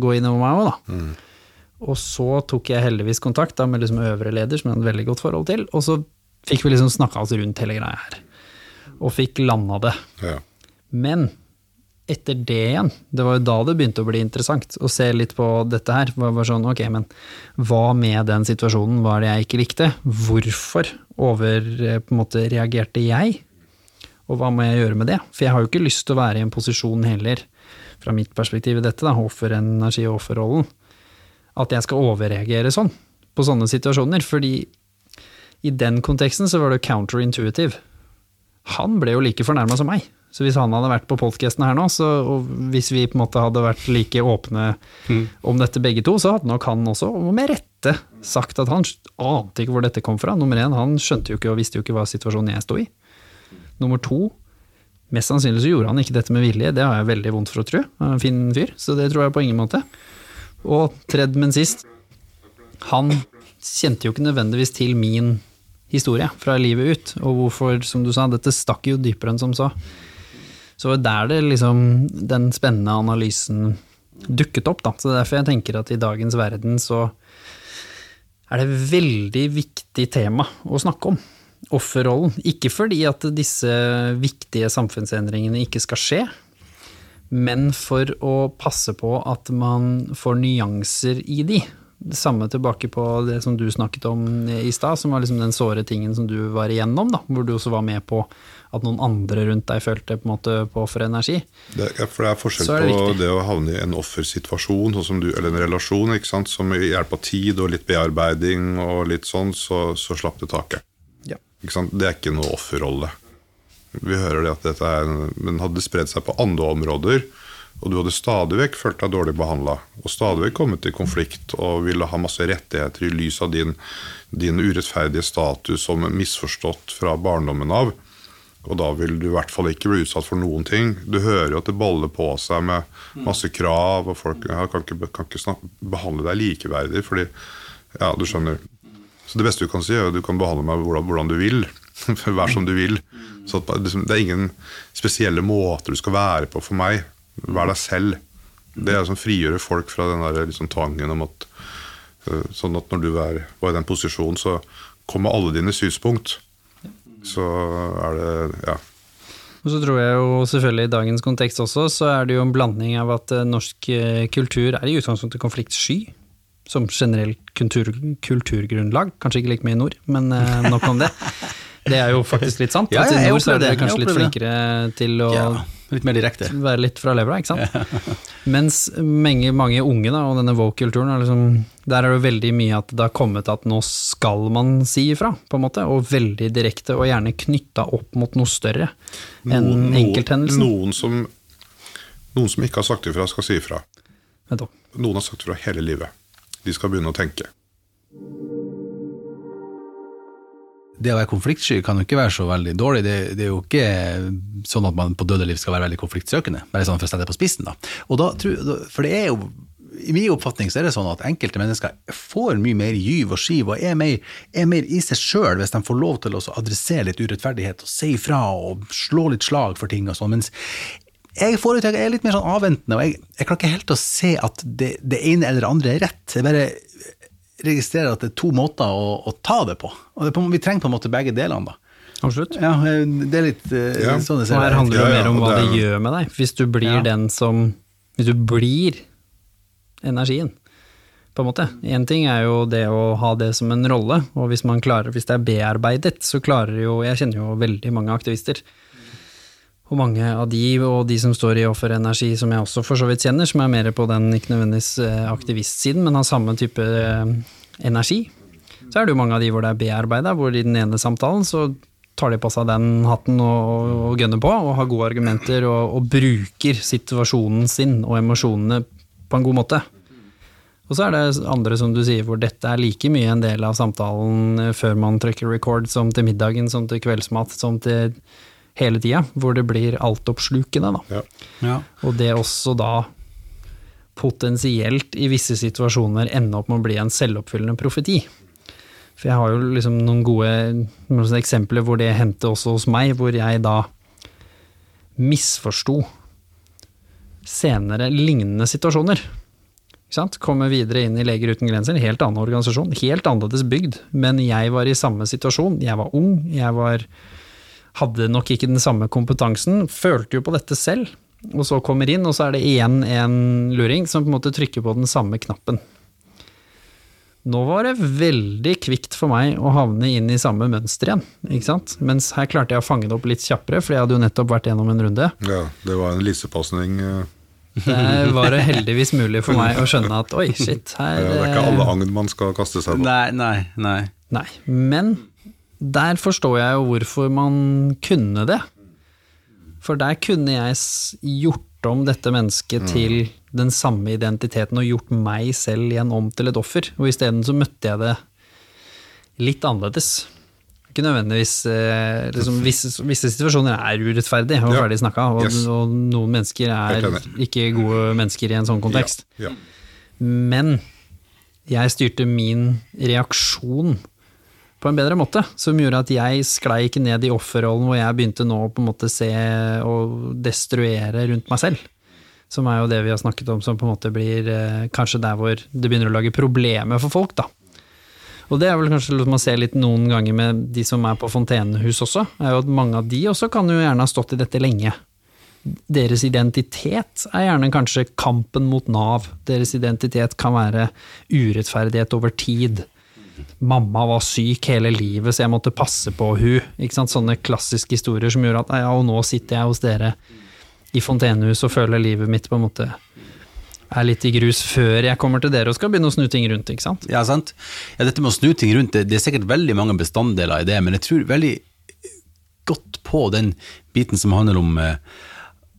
gå innover meg òg, da. Og så tok jeg heldigvis kontakt da, med liksom øvre leder, som jeg hadde veldig godt forhold til, og så fikk vi liksom snakka oss rundt hele greia her. Og fikk landa det. Ja. Men etter det igjen, det var jo da det begynte å bli interessant å se litt på dette her. Var bare sånn, ok, men hva med den situasjonen var det jeg ikke likte? Hvorfor over, eh, på en måte, reagerte jeg? Og hva må jeg gjøre med det? For jeg har jo ikke lyst til å være i en posisjon heller, fra mitt perspektiv i dette, da, offerenergi og offerrollen, at jeg skal overreagere sånn på sånne situasjoner. Fordi i den konteksten så var det counterintuitive. Han ble jo like fornærma som meg. Så hvis han hadde vært på podkasten her nå, så, og hvis vi på en måte hadde vært like åpne om dette begge to, så hadde nok han også, og med rette, sagt at han ante ikke hvor dette kom fra. Nummer én, han skjønte jo ikke og visste jo ikke hva situasjonen jeg sto i. Nummer to, mest sannsynlig så gjorde han ikke dette med vilje, det har jeg veldig vondt for å tro. Han er en fin fyr, så det tror jeg på ingen måte. Og tredje, men sist, han kjente jo ikke nødvendigvis til min historie fra livet ut, og hvorfor, som du sa, dette stakk jo dypere enn som så. Så er der det liksom, den spennende analysen dukket opp, da. Så det er derfor jeg tenker at i dagens verden så er det veldig viktig tema å snakke om. Offerrollen. Ikke fordi at disse viktige samfunnsendringene ikke skal skje, men for å passe på at man får nyanser i de. Det samme tilbake på det som du snakket om i stad, som var liksom den såre tingen som du var igjennom, da, hvor du også var med på at noen andre rundt deg følte på en måte på for energi. Det, ja, for det er forskjell er det på viktig. det å havne i en offersituasjon, sånn som du, eller en relasjon, ikke sant? som med hjelp av tid og litt bearbeiding og litt sånn, så, så slapp det taket. Ja. Ikke sant? Det er ikke noe offerrolle. Vi hører det at dette er, en- men hadde spredd seg på andre områder, og du hadde stadig vekk følt deg dårlig behandla, og stadig vekk kommet i konflikt og ville ha masse rettigheter i lys av din, din urettferdige status som misforstått fra barndommen av, og da vil du i hvert fall ikke bli utsatt for noen ting. Du hører jo at det baller på seg med masse krav, og folk ja, kan ikke, kan ikke snakke, behandle deg likeverdig, fordi Ja, du skjønner. Så det beste du kan si, er at du kan behandle meg hvordan, hvordan du vil. Vær som du vil. Så liksom, det er ingen spesielle måter du skal være på for meg. Vær deg selv. Det er å frigjøre folk fra den der liksom, tvangen om at øh, Sånn at når du er, var i den posisjonen, så kommer alle dine synspunkt. Så er det Ja. Og så tror jeg jo selvfølgelig i dagens kontekst også, så er det jo en blanding av at eh, norsk eh, kultur er i utgangspunktet konfliktsky. Som generelt kultur, kulturgrunnlag. Kanskje ikke like mye i nord, men eh, nok om det. Det er jo faktisk litt sant. Ja, ja, jeg nord så er det. kanskje litt flinkere til å Ja, litt mer direkte. være litt fra levra, ikke sant. Mens mange, mange unge, da, og denne woke-kulturen, liksom, der er det veldig mye at det har kommet at nå skal man si ifra, på en måte, og veldig direkte, og gjerne knytta opp mot noe større enn Noen, enkelthendelsen. noen, som, noen som ikke har sagt ifra, skal si ifra. Noen har sagt ifra hele livet. De skal begynne å tenke. Det å være konfliktsky kan jo ikke være så veldig dårlig. Det, det er jo ikke sånn at man på døde liv skal være veldig konfliktsøkende, bare sånn for å sette det på spissen. da. Og da, For det er jo i min oppfatning så er det sånn at enkelte mennesker får mye mer gyv og skiv og er mer, er mer i seg sjøl hvis de får lov til å adressere litt urettferdighet og si ifra og slå litt slag for ting og sånn. Mens jeg jeg er litt mer sånn avventende, og jeg, jeg klarer ikke helt å se at det, det ene eller det andre er rett. Jeg bare registrerer at det er to måter å, å ta det på. Og det på, vi trenger på en måte begge delene, da. Absolutt. Ja, det er litt eh, Ja. sånn jeg ser Og her handler det Ja, mer om hva det det gjør med deg. Hvis du blir Ja. den som Hvis du blir energien, på en måte. Én ting er jo det å ha det som en rolle, og hvis man klarer, hvis det er bearbeidet, så klarer jo Jeg kjenner jo veldig mange aktivister. Og mange av de, og de som står i offerenergi, som jeg også for så vidt kjenner, som er mer på den ikke nødvendigvis eh, aktivistsiden, men har samme type eh, energi, så er det jo mange av de hvor det er bearbeida, hvor i den ene samtalen så tar de på seg den hatten og, og gønner på, og har gode argumenter og, og bruker situasjonen sin og emosjonene på en god måte. Og så er det andre, som du sier, hvor dette er like mye en del av samtalen eh, før man trykker record, som til middagen, som til kveldsmat, som til hele tida, hvor det blir altoppslukende, da. Ja. Ja. Og det også da potensielt i visse situasjoner ende opp med å bli en selvoppfyllende profeti. For jeg har jo liksom noen gode noen eksempler hvor det hendte også hos meg, hvor jeg da misforsto senere lignende situasjoner. Ikke sant? Kommer videre inn i Leger uten grenser, en helt annen organisasjon, helt annerledes bygd, men jeg var i samme situasjon. Jeg var ung, jeg var, hadde nok ikke den samme kompetansen, følte jo på dette selv, og så kommer inn, og så er det igjen en luring som på en måte trykker på den samme knappen. Nå var det veldig kvikt for meg å havne inn i samme mønster igjen, ikke sant? Mens her klarte jeg å fange det opp litt kjappere, for jeg hadde jo nettopp vært gjennom en runde. ja, det var en lissepasning. Det Der var det heldigvis mulig for meg å skjønne at oi, shit, Ja, her det er ikke alle agn man skal kaste seg på. Nei, nei, nei. Nei, men der forstår jeg jo hvorfor man kunne det. For der kunne jeg gjort om dette mennesket til den samme identiteten og gjort meg selv igjen om til et offer, og isteden så møtte jeg det litt annerledes. Ikke nødvendigvis eh, liksom, visse, visse situasjoner er urettferdige og Ja. ferdig snakka, og, Yes. og noen mennesker er ikke gode mennesker i en sånn kontekst. Ja, ja. Men jeg styrte min reaksjon på en bedre måte, som gjorde at jeg sklei ikke ned i offerrollen hvor jeg begynte nå å på en måte se og destruere rundt meg selv. Som er jo det vi har snakket om, som på en måte blir eh, kanskje der hvor det begynner å lage problemer for folk, da. Og det er vel kanskje man ser litt noen ganger med de som er på fontenehus også, er jo at mange av de også kan jo gjerne ha stått i dette lenge. Deres identitet er gjerne kanskje kampen mot Nav. Deres identitet kan være urettferdighet over tid. Mamma var syk hele livet, så jeg måtte passe på hun. Sånne klassiske historier som gjorde at ja, og nå sitter jeg hos dere i fontenehus og føler livet mitt på en måte er litt i grus før jeg kommer til dere og skal begynne å snu ting rundt, ikke sant? Ja, sant? Ja, dette med å snu ting rundt, det, det er sikkert veldig mange bestanddeler i det, men jeg tror veldig godt på den biten som handler om eh,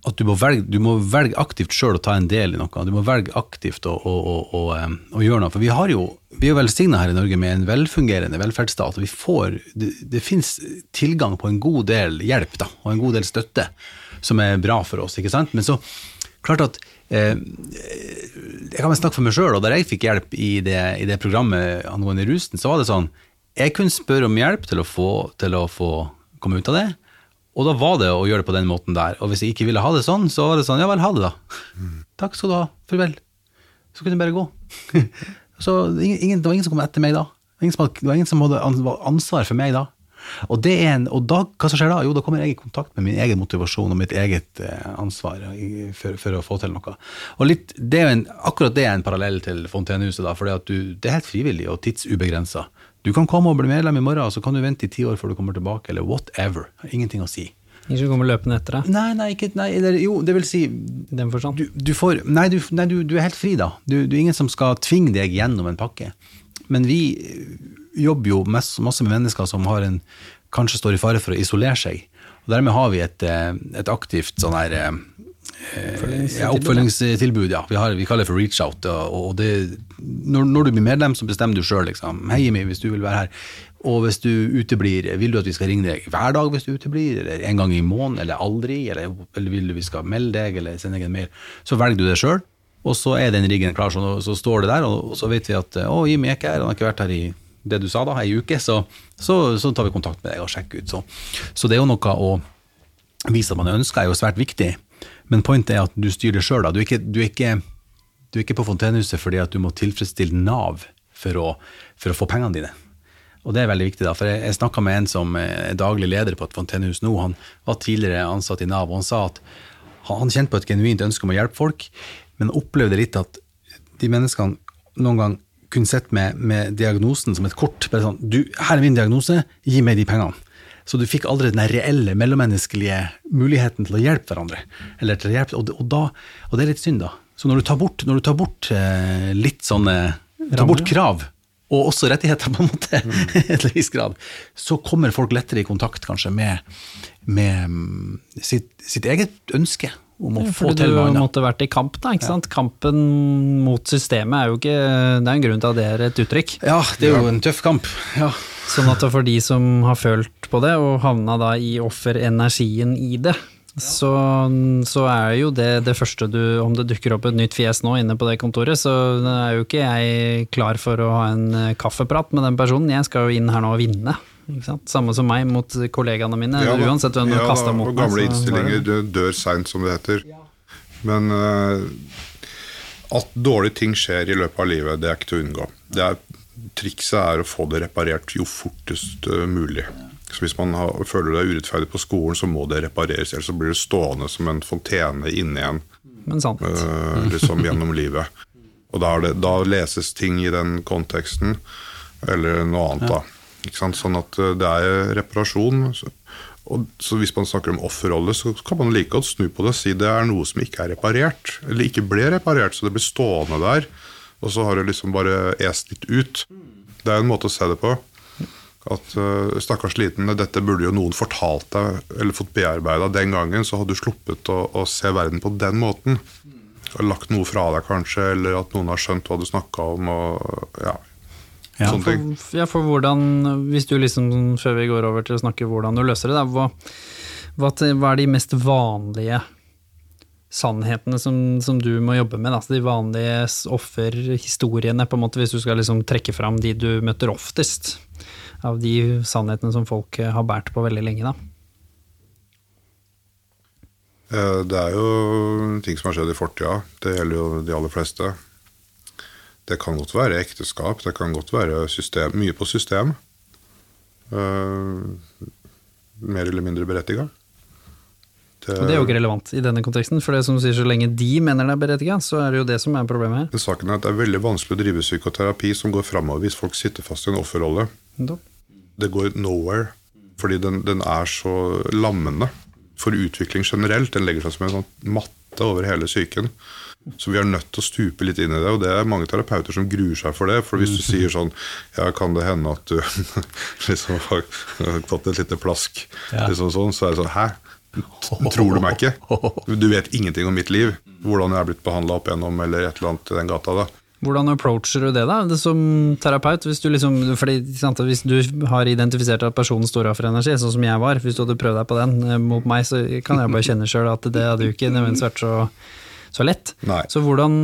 at du må velge, du må velge aktivt sjøl å ta en del i noe. Du må velge aktivt å, å, å, å, gjøre noe. For vi har jo, vi er jo velsigna her i Norge med en velfungerende velferdsstat, og vi får, det, det finnes tilgang på en god del hjelp da, og en god del støtte som er bra for oss. ikke sant? Men så, klart at eh, jeg kan vel snakke for meg sjøl, og da jeg fikk hjelp i det, i det programmet angående rusen, så var det sånn Jeg kunne spørre om hjelp til å, få, til å få komme ut av det, og da var det å gjøre det på den måten der. Og hvis jeg ikke ville ha det sånn, så var det sånn Ja vel, ha det, da. Takk skal du ha. Farvel. Så kunne jeg bare gå. så ingen, det var ingen som kom etter meg da. Ingen som det var ingen som hadde ansvar for meg da. Og, det en, og da, hva som skjer da? Jo, da kommer jeg i kontakt med min egen motivasjon og mitt eget eh, ansvar for, for å få til noe. Og litt, det en, akkurat det er en parallell til Fontenehuset, da, for det, det er helt frivillig og tidsubegrensa. Du kan komme og bli medlem i morgen, og så kan du vente i ti år før du kommer tilbake, eller whatever. Ingenting å si. Som kommer løpende etter deg, Nei, nei, ikke, nei eller, jo, det vil si den forstand. du, du får Nei, du, nei du, du er helt fri, da. Du, du er ingen som skal tvinge deg gjennom en pakke. Men vi eh, jobber jo masse, masse med mennesker som har en, kanskje står i fare for å isolere seg. Og dermed har vi et, eh, et aktivt sånn her eh, ja, oppfølgingstilbud, ja. Vi, har, vi kaller det for reach out. Og, og det, når, når, du blir medlem, så bestemmer du sjøl. Liksom. Hei, Jimmy, hvis du vil være her. Og hvis du uteblir, vil du at vi skal ringe deg hver dag hvis du uteblir, eller en gang i måneden, eller aldri, eller, eller vil du vi skal melde deg, eller sende deg en mail, så velger du det sjøl. Og så er den riggen klar, så, så står det der, og så vet vi at å, Jimmy er ikke her, han har ikke vært her i det du sa da, ei uke, så, så, så, tar vi kontakt med deg og sjekker ut. Så, så det er jo noe å vise at man ønsker, er jo svært viktig. Men pointet er at du styrer sjøl. Du, du, du, er ikke på Fontenehuset fordi at du må tilfredsstille Nav for å, for å få pengene dine. Og det er veldig viktig, da, for jeg, jeg snakka med en som er daglig leder på et fontenehus nå. Han var tidligere ansatt i Nav, og han sa at han kjente på et genuint ønske om å hjelpe folk, men opplevde litt at de menneskene noen gang kunne sett med, med, diagnosen som et kort. bare sånn, du, 'Her er min diagnose, gi meg de pengene.' Så du fikk aldri den reelle mellommenneskelige muligheten til å hjelpe hverandre. Eller til å hjelpe, og, og, da, og det er litt synd, da. Så når du tar bort, du tar bort eh, litt sånne Tar bort krav, og også rettigheter, på en måte, mm. et viss grad, så kommer folk lettere i kontakt kanskje med, med mm, sitt, sitt eget ønske om å ja, få til noe annet. Du måtte vært i kamp, da. ikke ja. sant? Kampen mot systemet er jo ikke Det er en grunn til at det er et uttrykk. Ja, det er jo en tøff kamp. Ja. Sånn at for de som har følt på det, og havna da i offerenergien i det, så, så, er jo det det første du Om det dukker opp et nytt fjes nå inne på det kontoret, så er jo ikke jeg klar for å ha en kaffeprat med den personen. Jeg skal jo inn her nå og vinne. Samme som meg mot kollegaene mine, ja, uansett hvem du ja, kaster mot meg. Gamle innstillinger dør seint, som det heter. Men uh, at dårlige ting skjer i løpet av livet, det er ikke til å unngå. Det Er, trikset er å få det reparert jo fortest uh, mulig. Så Hvis man har, føler det er urettferdig på skolen, så må det repareres. Ellers så blir det stående som en fontene inni en uh, liksom gjennom livet. Og da, det, da, leses ting i den konteksten, eller noe annet, da. Sånn at eh, det er reparasjon. Og så Hvis man snakker om offerrolle, så kan man like godt snu på det og si det er noe som ikke er reparert, eller ikke ble reparert, så det blir stående der. Og så har det liksom bare est litt ut. Det er en måte å se det på. At uh, stakkars liten, dette burde jo noen fortalt deg, eller fått bearbeida den gangen, så hadde du sluppet å, å, se verden på den måten. Og lagt noe fra deg, kanskje, eller at noen har skjønt hva du snakka om. Og, ja, ja, for, ja, for hvordan, hvis du liksom, før vi går over til å snakke hvordan du løser det, da, hva, hva, hva, er de mest vanlige sannhetene som, som du må jobbe med? Altså De vanlige offerhistoriene, på en måte, hvis du skal liksom trekke fram de du møter oftest? Av de sannhetene som folk har båret på veldig lenge, da? Eh, det er jo ting som har skjedd i fortida. Det gjelder jo de aller fleste. Det kan godt være ekteskap, det kan godt være system, mye på system. Uh, mer eller mindre berettiga. Det, det, er jo ikke relevant i denne konteksten, for det som sier så lenge de mener det er berettiget, så er det jo det som er problemet her. Saken er at Det er veldig vanskelig å drive psykoterapi som går framover hvis folk sitter fast i en offerrolle. Det går nowhere, fordi den, den, er så lammende for utvikling generelt. Den legger seg som en sånn matte over hele psyken. Så vi er nødt til å stupe litt inn i det, og det er mange terapeuter som gruer seg for det. For hvis du sier sånn Ja, kan det hende at du liksom har tatt et lite plask, ja. liksom sånn, så er det sånn Hæ? Tror du meg ikke? Du vet ingenting om mitt liv. Hvordan jeg er blitt behandla opp igjennom, eller et eller annet i den gata. da. Hvordan approacher du det, da, det som terapeut? Hvis du, liksom, fordi, hvis du har identifisert at personen står av for energi, sånn som jeg var, hvis du hadde prøvd deg på den eh, mot meg, så kan jeg bare kjenne sjøl at det hadde jo ikke nødvendigvis vært så så lett. Nei. Så hvordan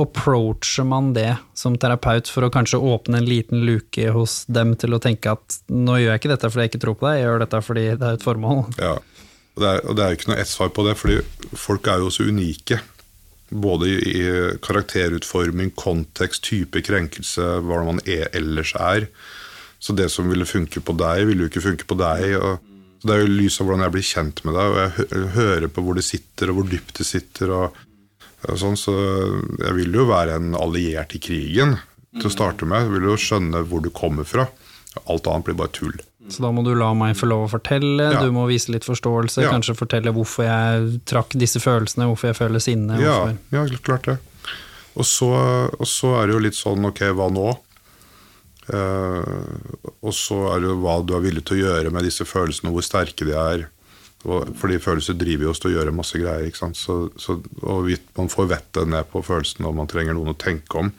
approacher man det som terapeut for å kanskje åpne en liten luke hos dem til å tenke at nå gjør jeg ikke dette fordi jeg ikke tror på deg, jeg gjør dette fordi det er et formål. Ja, og det er, og det er ikke noe ett svar på det, fordi folk er jo så unike. Både i karakterutforming, kontekst, type krenkelse, hva man er, ellers er. Så det som ville funke på deg, ville jo ikke funke på deg. og det er jo lys av hvordan jeg blir kjent med deg, og jeg hører på hvor det sitter, og hvor dypt det sitter. og Sånn, så jeg vil jo være en alliert i krigen til å starte med. Jeg vil jo skjønne hvor du kommer fra. Alt annet blir bare tull. Så da må du la meg få lov å fortelle, ja. du må vise litt forståelse, ja. kanskje fortelle hvorfor jeg trakk disse følelsene, hvorfor jeg føler sinne. Ja, ja, klart det. Og så, og så, er det jo litt sånn ok, hva nå? Eh, og så er det jo hva du er villig til å gjøre med disse følelsene, hvor sterke de er. Og, fordi følelser driver jo oss til å gjøre masse greier. ikke sant? Så, så, og man får vettet ned på følelsene, og man trenger noen å tenke om.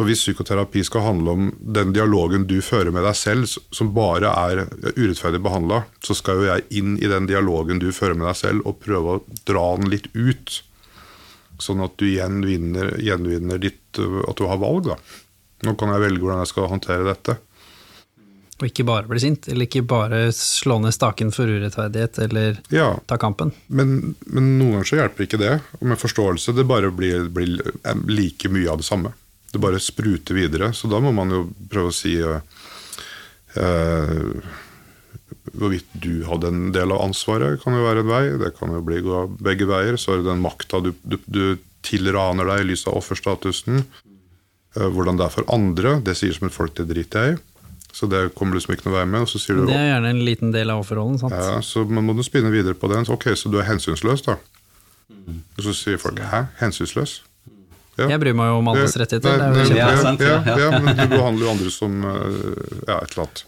For hvis psykoterapi skal handle om den dialogen du fører med deg selv, som bare er urettferdig behandla, så skal jo jeg inn i den dialogen du fører med deg selv, og prøve å dra den litt ut. Sånn at du gjenvinner, gjenvinner ditt At du har valg, da. Nå kan jeg velge hvordan jeg skal håndtere dette. Og ikke bare bli sint, eller ikke bare slå ned staken for urettferdighet, eller Ja, ta kampen. men, men noen ganger så hjelper ikke det. Og med forståelse, det bare blir, blir like mye av det samme. Det bare spruter videre. Så da må man jo prøve å si uh, eh, Hvorvidt du hadde en del av ansvaret, kan jo være en vei. Det kan jo bli gå begge veier. Så er det den makta du, du, du tilraner deg i lys av offerstatusen. Eh, hvordan det er for andre, det sier som et folk det driter jeg i. Så det kommer liksom ikke noe vei med. Og så sier du Det er gjerne en liten del av offerrollen. sant? ja, så man må du spinne videre på den. Så, ok, så du er hensynsløs, da. Og så sier folk 'hæ, hensynsløs'? Ja. Jeg bryr meg jo om alles Nei, rettigheter. Det er nei, jo nei, Ja, sant, ja, ja, ja. ja, men du behandler jo andre som eh, ja, et eller annet.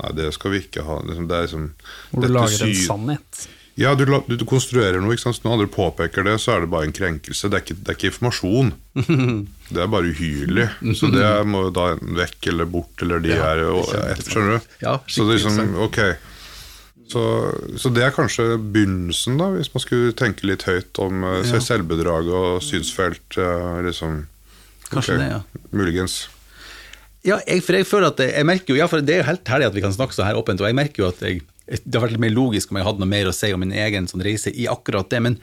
Nei, det skal vi ikke ha. Det er liksom Hvor du dette lager en sannhet. Ja, du, du, du konstruerer noe, ikke sant? når andre påpeker det, så er det bare en krenkelse. Det er ikke, det er ikke informasjon. Det er bare uhyrlig. Så det må jo da enten vekk eller bort, eller de er og, Skjønner du? Ja, så det er liksom, ok. Så, så det er kanskje begynnelsen, da, hvis man skulle tenke litt høyt om uh, selvbedrag og synsfelt. eh, liksom. Kanskje okay. det, ja. Muligens. Ja, jeg, for jeg føler at jeg merker jo, ja, for det er jo helt herlig at vi kan snakke så her åpent, og jeg merker jo at jeg, det har vært litt mer logisk om jeg hadde noe mer å si om min egen sånn reise i akkurat det, men,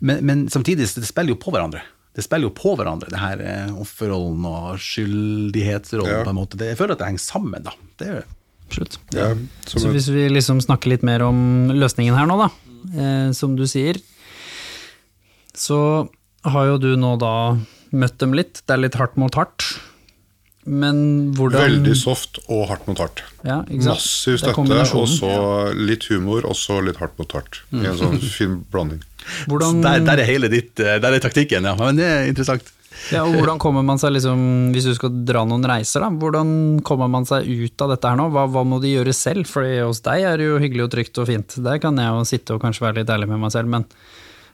men, men samtidig, så det spiller jo på hverandre. Det spiller jo på hverandre, det her eh, offerrollen og skyldighetsrollen Ja. på en måte. Det, jeg føler at det henger sammen, da. Det gjør det. Absolutt. Ja, som Så hvis vi liksom snakker litt mer om løsningen her nå, da, eh, som du sier, så har jo du nå da møtt dem litt. Det er litt hardt mot hardt. Men hvordan Veldig soft og hardt mot hardt. Ja. Massiv støtte, og så litt humor, og så litt hardt mot hardt. I en sånn fin blanding. Hvordan, Der, der er hele ditt, eh, der er taktikken, ja. Men det er interessant. Ja, og hvordan kommer man seg liksom, hvis du skal dra noen reiser, da, hvordan kommer man seg ut av dette her nå? Hva, hva må de gjøre selv? For hos deg er det jo hyggelig og trygt og fint. Der kan jeg jo sitte og kanskje være litt ærlig med meg selv, men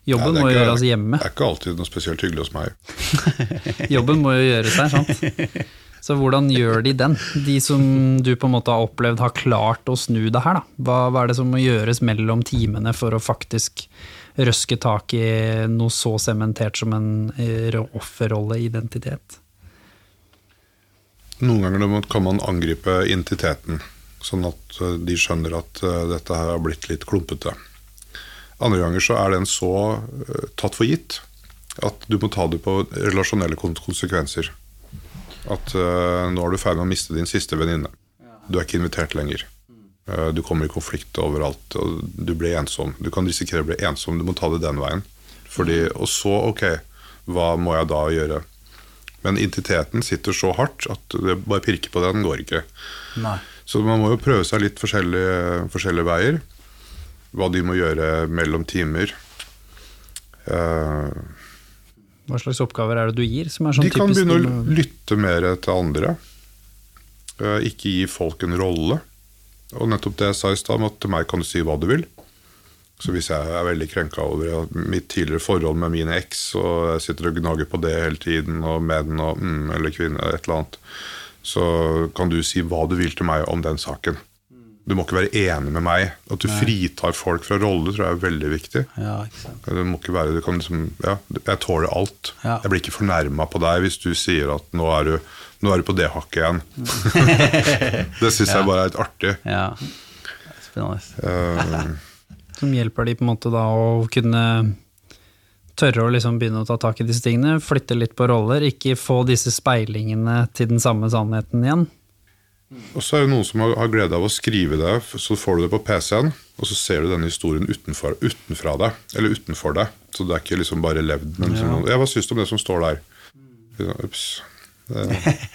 jobben er må jo gjøres hjemme. Det er ikke alltid noe spesielt hyggelig hos meg. Jobben må jo gjøres der, sant? Så hvordan gjør de den? De som du på en måte har opplevd har klart å snu det her, da. Hva, hva er det som må gjøres mellom timene for å faktisk røske tak i noe så sementert som en eh, offerrolleidentitet? Noen ganger kan man angripe identiteten, sånn at eh, de skjønner at eh, dette her har blitt litt klumpete. Andre ganger så er den så tatt for gitt at du må ta det på relasjonelle konsekvenser. At nå er du ferdig med å miste din siste venninne. Du er ikke invitert lenger. Eh, du kommer i konflikt overalt, og du blir ensom. Du kan risikere å bli ensom, du må ta det den veien. Fordi, og så, ok, hva må jeg da gjøre? Men identiteten sitter så hardt at det bare pirker på den går ikke. Nei. Så man må jo prøve seg litt forskjellige, forskjellige veier. Hva de må gjøre mellom timer. Uh, Hva slags oppgaver er det du gir? Som er sånn de kan begynne å lytte mer til andre. Uh, ikke gi folk en rolle. Og nettopp det jeg sa i stad, at til meg kan du si hva du vil. Så hvis jeg er veldig krenka over mitt tidligere forhold med min eks, og jeg sitter og gnager på det hele tiden, og menn og mm, eller kvinner, et eller annet, så kan du si hva du vil til meg om den saken. Du må ikke være enig med meg. At du fritar folk fra roller, tror jeg er veldig viktig. Ja. Det må ikke være, du kan liksom, ja, jeg tåler alt. Ja. Jeg blir ikke fornærma på deg hvis du sier at nå er du, nå er du på det hakket igjen. det syns jeg bare er litt artig. Ja. Spennende. Uh, som hjelper de på en måte da å kunne tørre å liksom begynne å ta tak i disse tingene, flytte litt på roller, ikke få disse speilingene til den samme sannheten igjen. og så er det noen som har, glede av å skrive det, så får du det på PC-en, og så ser du denne historien utenfor, utenfra deg, eller utenfor deg. Så det er ikke liksom bare levd, men liksom, ja. Hva syns du om det som står der? Ja, Ups. Det,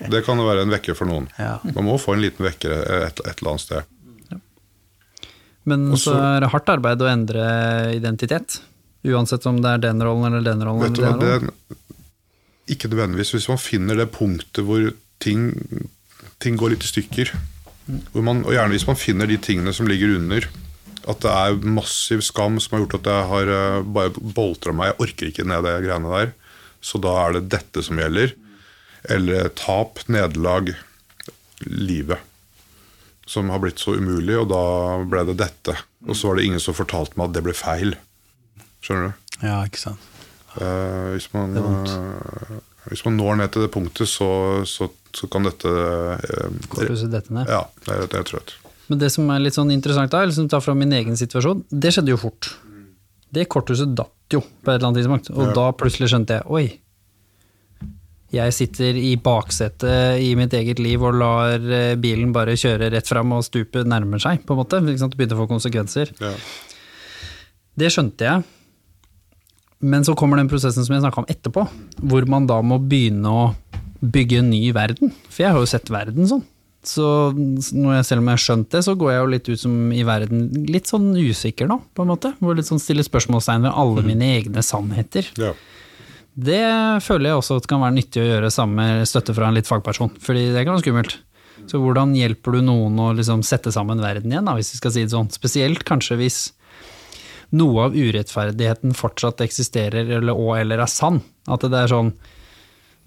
det kan jo være en vekker for noen. Ja. Man må få en liten vekker et, et eller annet sted. Men Også, så er det hardt arbeid å endre identitet. Uansett om det er den rollen eller den rollen. Vet du hva, det, ikke nødvendigvis. Hvis man finner det punktet hvor ting, ting går litt i stykker, man, og gjerne hvis man finner de tingene som ligger under, At det er massiv skam som har gjort at jeg har eh, bare boltra meg. Jeg orker ikke ned de greiene der. Så da er det dette som gjelder. Eller tap, nederlag, livet. Som har blitt så umulig, og da ble det dette. Og så var det ingen som fortalte meg at det ble feil. Skjønner du? Ja, ikke sant. Eh, hvis, man, eh, hvis man når ned til det punktet, så, så, så kan dette eh, Korthuset dette ned. Ja, det det er trøtt. Men det som er litt sånn interessant da, eller som tar fra min egen situasjon, det skjedde jo fort. Det korthuset datt jo på et eller annet tidspunkt, og Ja. da plutselig skjønte jeg, oi, jeg sitter i baksetet i mitt eget liv og lar eh, bilen bare kjøre rett fram og stupet nærmer seg, på en måte. Det begynte å få konsekvenser. Ja. Det skjønte jeg. Men så kommer den prosessen som jeg snakka om etterpå, hvor man da må begynne å bygge en ny verden. For jeg har jo sett verden sånn. Så jeg, selv om jeg har skjønt det, så går jeg jo litt ut som i verden litt sånn usikker nå, på en måte. Hvor litt sånn stiller spørsmålstegn ved alle mine egne sannheter. Ja. Det føler jeg også at kan være nyttig å gjøre sammen med støtte fra en litt fagperson, fordi det kan være skummelt. Så hvordan hjelper du noen å liksom sette sammen verden igjen, da, hvis vi skal si det sånn? Spesielt kanskje hvis noe av urettferdigheten fortsatt eksisterer eller, og eller er sann. At det er sånn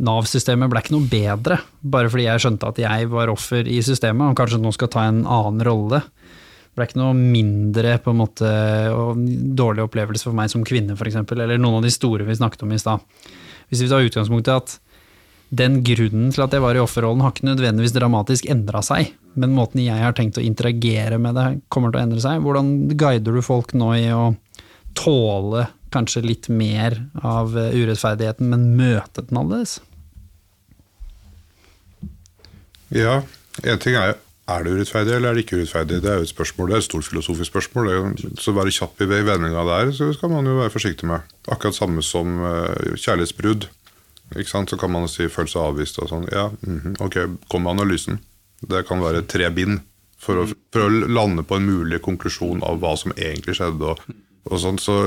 Nav-systemet ble ikke noe bedre bare fordi jeg skjønte at jeg var offer i systemet, og kanskje nå skal ta en annen rolle. Ble ikke noe mindre på en måte dårlig opplevelse for meg som kvinne, f.eks., eller noen av de store vi snakket om i stad. Hvis vi tar utgangspunktet at den grunnen til at jeg var i offerrollen, har ikke nødvendigvis dramatisk endra seg, men måten jeg har tenkt å interagere med det, kommer til å endre seg. Hvordan guider du folk nå i å tåle kanskje litt mer av eh, urettferdigheten, men møte den annerledes? Ja, en ting er er det urettferdig eller er det ikke urettferdig? Det er jo et spørsmål, det er et stort filosofisk spørsmål. Så være kjapp i vendinga der, så skal man jo være forsiktig med. Akkurat samme som eh, kjærlighetsbrudd. Så kan man si følelse av avvist og sånn. Ja, mhm, ok, kom med analysen. Det kan være tre bind for å, for å lande på en mulig konklusjon av hva som egentlig skjedde. og, og sånn. Så,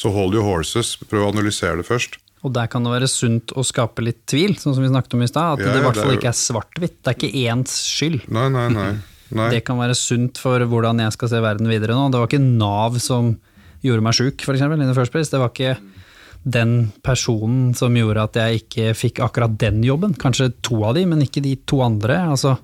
så hold your horses. Prøv å analysere det først. Og der kan det være sunt å skape litt tvil, sånn som vi snakket om i stad. At Ja, det i hvert er fall ikke er svart-hvitt. Det er ikke ens skyld. Nei, nei, nei. nei. Det kan være sunt for hvordan jeg skal se verden videre nå. Det var ikke Nav som gjorde meg sjuk, f.eks. in the first place. Det var ikke den personen som gjorde at jeg ikke fikk akkurat den jobben. Kanskje to av de, men ikke de to andre. Altså,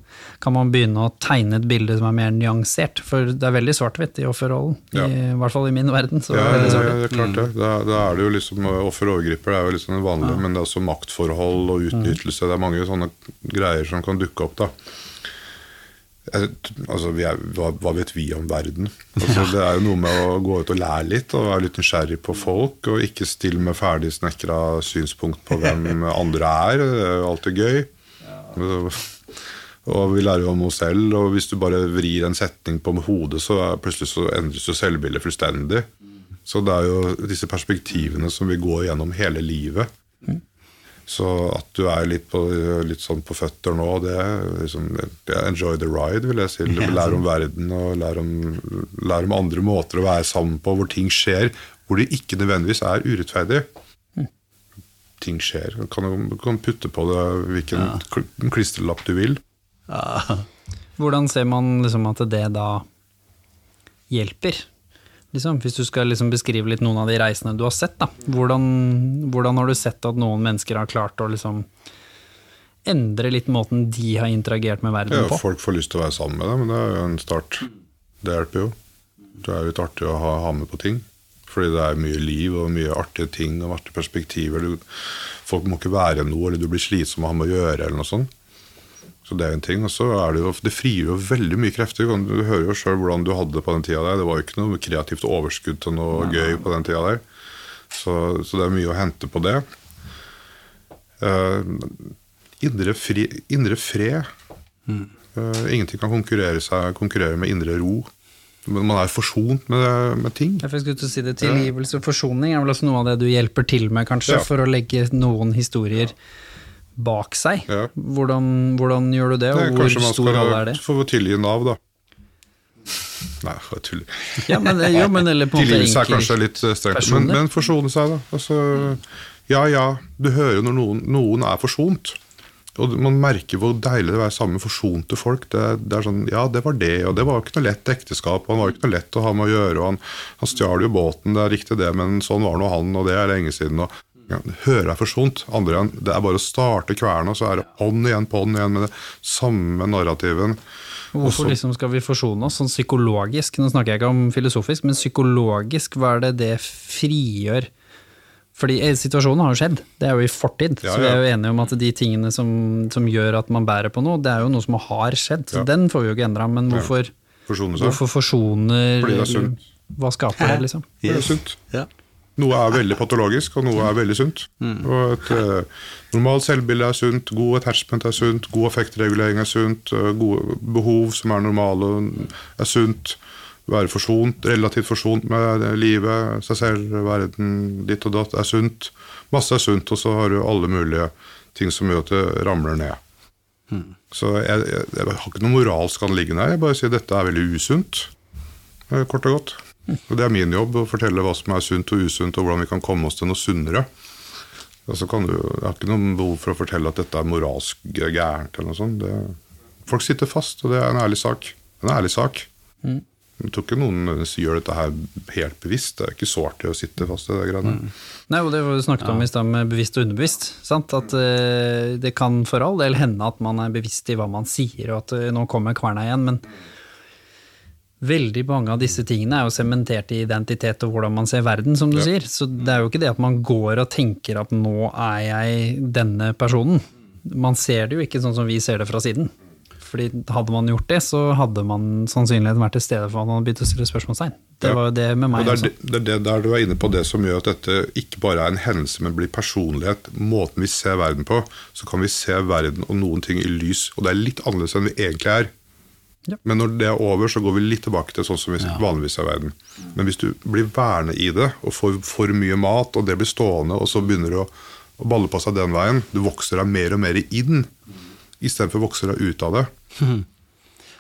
kan man begynne å tegne et bilde som er mer nyansert? For det er veldig svart-hvitt i offerrollen. Ja. I, I hvert fall i min verden. Så Ja, er det ja, ja, svart-hvitt. det er klart det. Da, da er det jo liksom eh, Offer og overgriper det er jo liksom det vanlige, men det er også maktforhold og utnyttelse. Det er mange sånne greier som kan dukke opp, da. Altså, vi er, hva, hva vet vi om verden? Altså, Det er jo noe med å gå ut og lære litt, og være litt nysgjerrig på folk, og ikke stille med ferdig snekra synspunkt på hvem andre er. Det er jo alltid gøy. Og vi lærer jo om oss selv, og hvis du bare vrir en setning på hodet, så plutselig så endres jo selvbildet fullstendig. Så det er jo disse perspektivene som vi går gjennom hele livet. Så at du er litt, på, litt sånn på føtter nå, det er liksom det er Enjoy the ride, vil jeg si. Lær om verden og lær om, lær om andre måter å være sammen på, hvor ting skjer, hvor det ikke nødvendigvis er urettferdig. Ting skjer. Du kan, kan putte på det hvilken ja. klistrelapp du vil. Hvordan ser man liksom at det da hjelper? Liksom, hvis du skal liksom beskrive litt noen av de reisene du har sett, da. Hvordan, hvordan har du sett at noen mennesker har klart å liksom endre litt måten de har interagert med verden Ja, på? folk får lyst til å være sammen med deg, men det er jo en start. Det hjelper jo. Det er litt artig å ha, ha med på ting. Fordi det er mye liv og mye artige ting og artige perspektiver. Du, folk må ikke være noe, eller du blir slitsom å ha med å gjøre, eller noe sånt. Så det er en ting. Og så er det jo Det frigjør jo veldig mye krefter. Du hører jo sjøl hvordan du hadde det på den tida der. Det var jo ikke noe kreativt overskudd til noe gøy på den tida der. Så, så det er mye å hente på det. Uh, indre, fri, indre fred. Eh, ingenting kan konkurrere, seg, konkurrere med indre ro. Men man er forsont med, med ting. Jeg skulle til si det, Tilgivelse og forsoning er vel også noe av det du hjelper til med, kanskje, Ja. for å legge noen historier bak seg. Ja. Hvordan, hvordan gjør du det, og Nei, hvor kanskje man stor rolle er skal det? få tilgi Nav, da. Nei, jeg tuller. Ja, men, jo, men eller på en måte er kanskje litt eh, strengt, men, men forsone seg, da. Altså, ja ja, du hører jo når noen, noen er forsont. og man merker hvor deilig det er å være sammen med forsonte folk. Det, det er sånn, Ja, det var det, og det var jo ikke noe lett ekteskap. Han var jo ikke noe lett å ha med å gjøre. og Han, han stjal jo båten, det er riktig det, men sånn var nå han, og det er lenge siden. og Hører er forsont. Andre igjen, det er bare å starte kverna, så er det ånd igjen, på ånd igjen med det samme narrativen. Hvorfor liksom skal vi forsone oss sånn psykologisk? Nå snakker jeg ikke om filosofisk, men psykologisk, hva er det det frigjør? Fordi eh, situasjonen har jo skjedd, det er jo i fortid. Ja, Så vi er jo enige om at de tingene som, som gjør at man bærer på noe, det er jo noe som har skjedd. Så Ja. den får vi jo ikke endra. Men hvorfor, Forsone seg. hvorfor forsoner Fordi det er sunt. Hva skaper det, liksom? Det er sunt. Ja. Noe er veldig patologisk, og noe er veldig sunt. Og et eh, normalt selvbilde er sunt, god attachment er sunt, god effektregulering er sunt, eh, gode behov som er normale, er sunt. Være forsont, relativt forsont med livet, seg selv, verden, ditt og datt, er sunt. Masse er sunt, og så har du alle mulige ting som gjør at det ramler ned. Så jeg, jeg, jeg har ikke noe moralsk anliggende her, jeg bare sier dette er veldig usunt. eh, Kort og godt. Og Det er min jobb å fortelle hva som er sunt og usunt, og hvordan vi kan komme oss til noe sunnere. Altså kan du, Jeg har ikke noe behov for å fortelle at dette er moralsk gærent. eller noe sånt. Det, folk sitter fast, og det er en ærlig sak. En ærlig sak. Jeg tror ikke noen gjør dette her helt bevisst. Det er ikke så artig å sitte fast i det greiene. Nei, og det var du snakket om i stad med bevisst og underbevisst. Sant? At uh, det kan for all del hende at man er bevisst i hva man sier, og at uh, nå kommer kverna igjen, men veldig mange av disse tingene er jo sementert i identitet og hvordan man ser verden, som du Ja. sier. Så det er jo ikke det at man går og tenker at nå er jeg denne personen. Man ser det jo ikke sånn som vi ser det fra siden. Fordi hadde man gjort det, så hadde man sannsynligheten vært til stede for at man hadde begynt å stille spørsmålstegn. Det Ja. var jo det med meg Og det er, det, det der du er inne på det som gjør at dette ikke bare er en hendelse, men blir personlighet. Måten vi ser verden på, så kan vi se verden og noen ting i lys. Og det er litt annerledes enn vi egentlig er. Ja. Men når det er over, så går vi litt tilbake til sånn som vi vanligvis er i verden. Men hvis du blir værende i det, og får for mye mat, og det blir stående, og så begynner du å, å balle på seg den veien, du vokser deg mer og mer inn, istedenfor å vokse deg ut av det.